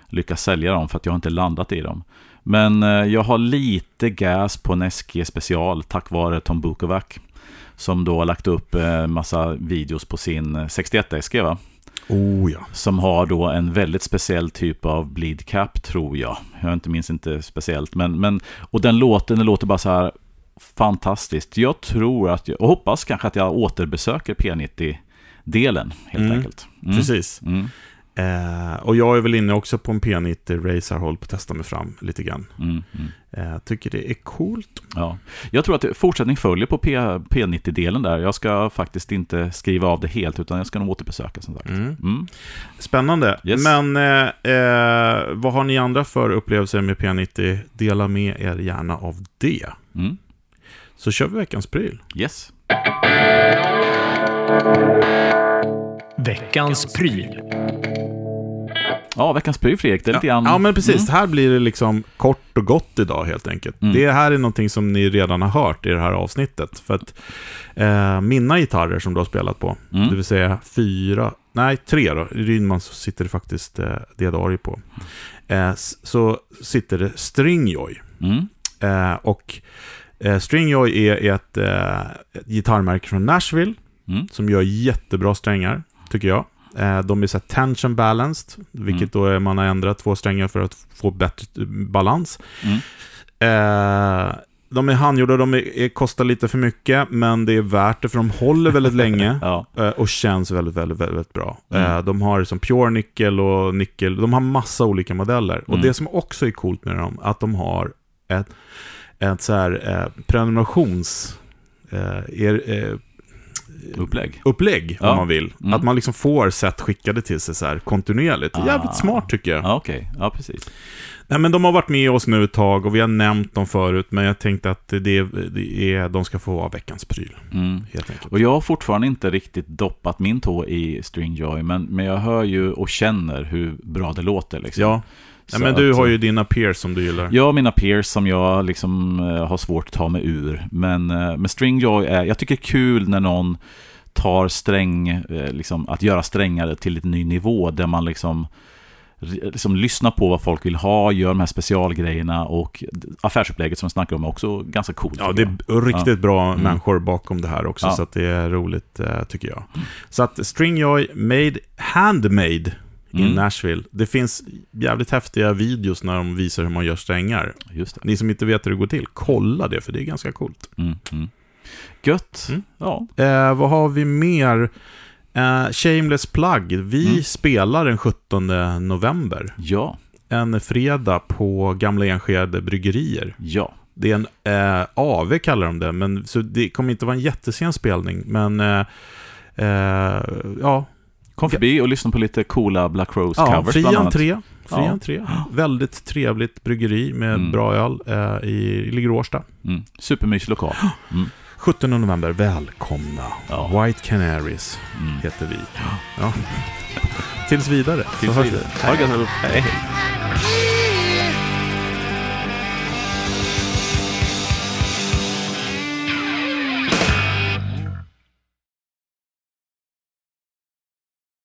lyckats sälja dem för att jag har inte landat i dem. Men eh, jag har lite gas på en SG special tack vare Tom Bukovac. Som då har lagt upp eh, massa videos på sin eh, 61 SG va? Oh ja. Som har då en väldigt speciell typ av bleed cap tror jag. Jag inte minns inte speciellt. Men, men, och den låten, den låter bara så här fantastiskt. Jag tror att jag, och hoppas kanske att jag återbesöker P90-delen helt Mm, enkelt. Mm. Precis. Mm, Eh, och jag är väl inne också på en P90 Racer, håller på att testa mig fram lite grann. mm, mm. Eh, tycker det är coolt. Ja. Jag tror att fortsättning följer på P, P90-delen där. Jag ska faktiskt inte skriva av det helt utan jag ska nog återbesöka som sagt. Mm. Spännande. Yes. Men eh, eh, vad har ni andra för upplevelser med P90? Dela med er gärna av det. Mm. Så kör vi veckans pryl. Yes. Veckans pryl. Ja, veckans pryl Fredrik. Det är lite Ja, grann... ja, men precis. Mm. Här blir det liksom kort och gott idag helt enkelt. Mm. Det här är någonting som ni redan har hört i det här avsnittet. För att eh, mina gitarrer som du har spelat på, Mm. det vill säga fyra, nej tre då, i Rydman så sitter det faktiskt eh, Diadario på. Eh, så sitter det Stringjoy. Mm. Eh, och eh, Stringjoy är ett, eh, ett gitarrmärke från Nashville Mm. som gör jättebra strängar, tycker jag. Eh, de är så tension balanced, vilket då är man har ändrat två strängar för att få bättre eh, balans. Mm. Eh, de är handgjorda, de är, är, kostar lite för mycket, men det är värt det för de håller väldigt länge. Ja. eh, Och känns väldigt, väldigt, väldigt bra. Mm. Eh, De har som pure nickel och nickel. De har massa olika modeller. Och Mm. det som också är coolt med dem, att de har ett, ett så här eh, prenumerations... Eh, er, eh, Upplägg. upplägg, Ja. om man vill. Mm. Att man liksom får set skickade till sig så här kontinuerligt. Ah. Jävligt smart tycker jag. Ja, okej. Ja, precis. Nej, men de har varit med oss nu ett tag och vi har nämnt dem förut, men jag tänkte att det, det är, de ska få vara veckans pryl, Mm. helt enkelt. Och jag har fortfarande inte riktigt doppat min tå i Stringjoy, men, men jag hör ju och känner hur bra det låter. Liksom. Ja, Så ja men du att, har ju dina peers som du gillar. Har mina peers som jag liksom eh, har svårt att ta mig ur. Men, eh, men Stringjoy är, jag tycker det är kul när någon tar sträng, eh, liksom, att göra strängare till ett ny nivå där man liksom liksom lyssnar på vad folk vill ha, gör de här specialgrejerna och affärsupplägget som vi snackar om är också ganska coolt. Ja, det är riktigt ja. bra Mm. människor bakom det här också, Ja. så det är roligt tycker jag. Så att Stringjoy made handmade i Mm. Nashville. Det finns jävligt häftiga videos när de visar hur man gör strängar. Ni som inte vet hur det går till, kolla det, för det är ganska coolt. Mm, mm. Gött. Mm. Ja. Eh, vad har vi mer? Eh, shameless plug. Vi Mm. spelar den 17 november. Ja. En fredag på Gamla Enskede Bryggerier. Ja. Det är en eh, AV kallar de det, men så det kommer inte vara en jättesen spelning. Men eh, eh, ja, Kom förbi och lyssna på lite coola Black Rose ja covers fri entré. Fri Ja. entré. Väldigt trevligt bryggeri med Mm. bra öl eh, i, ligger i Årsta. Mm. Supermysig lokal. Mm. 17 november, välkomna. Ja. White Canaries Mm. heter vi. Ja. Tills vidare. Tills vidare. vi. Ha det allihop. Hej, hej.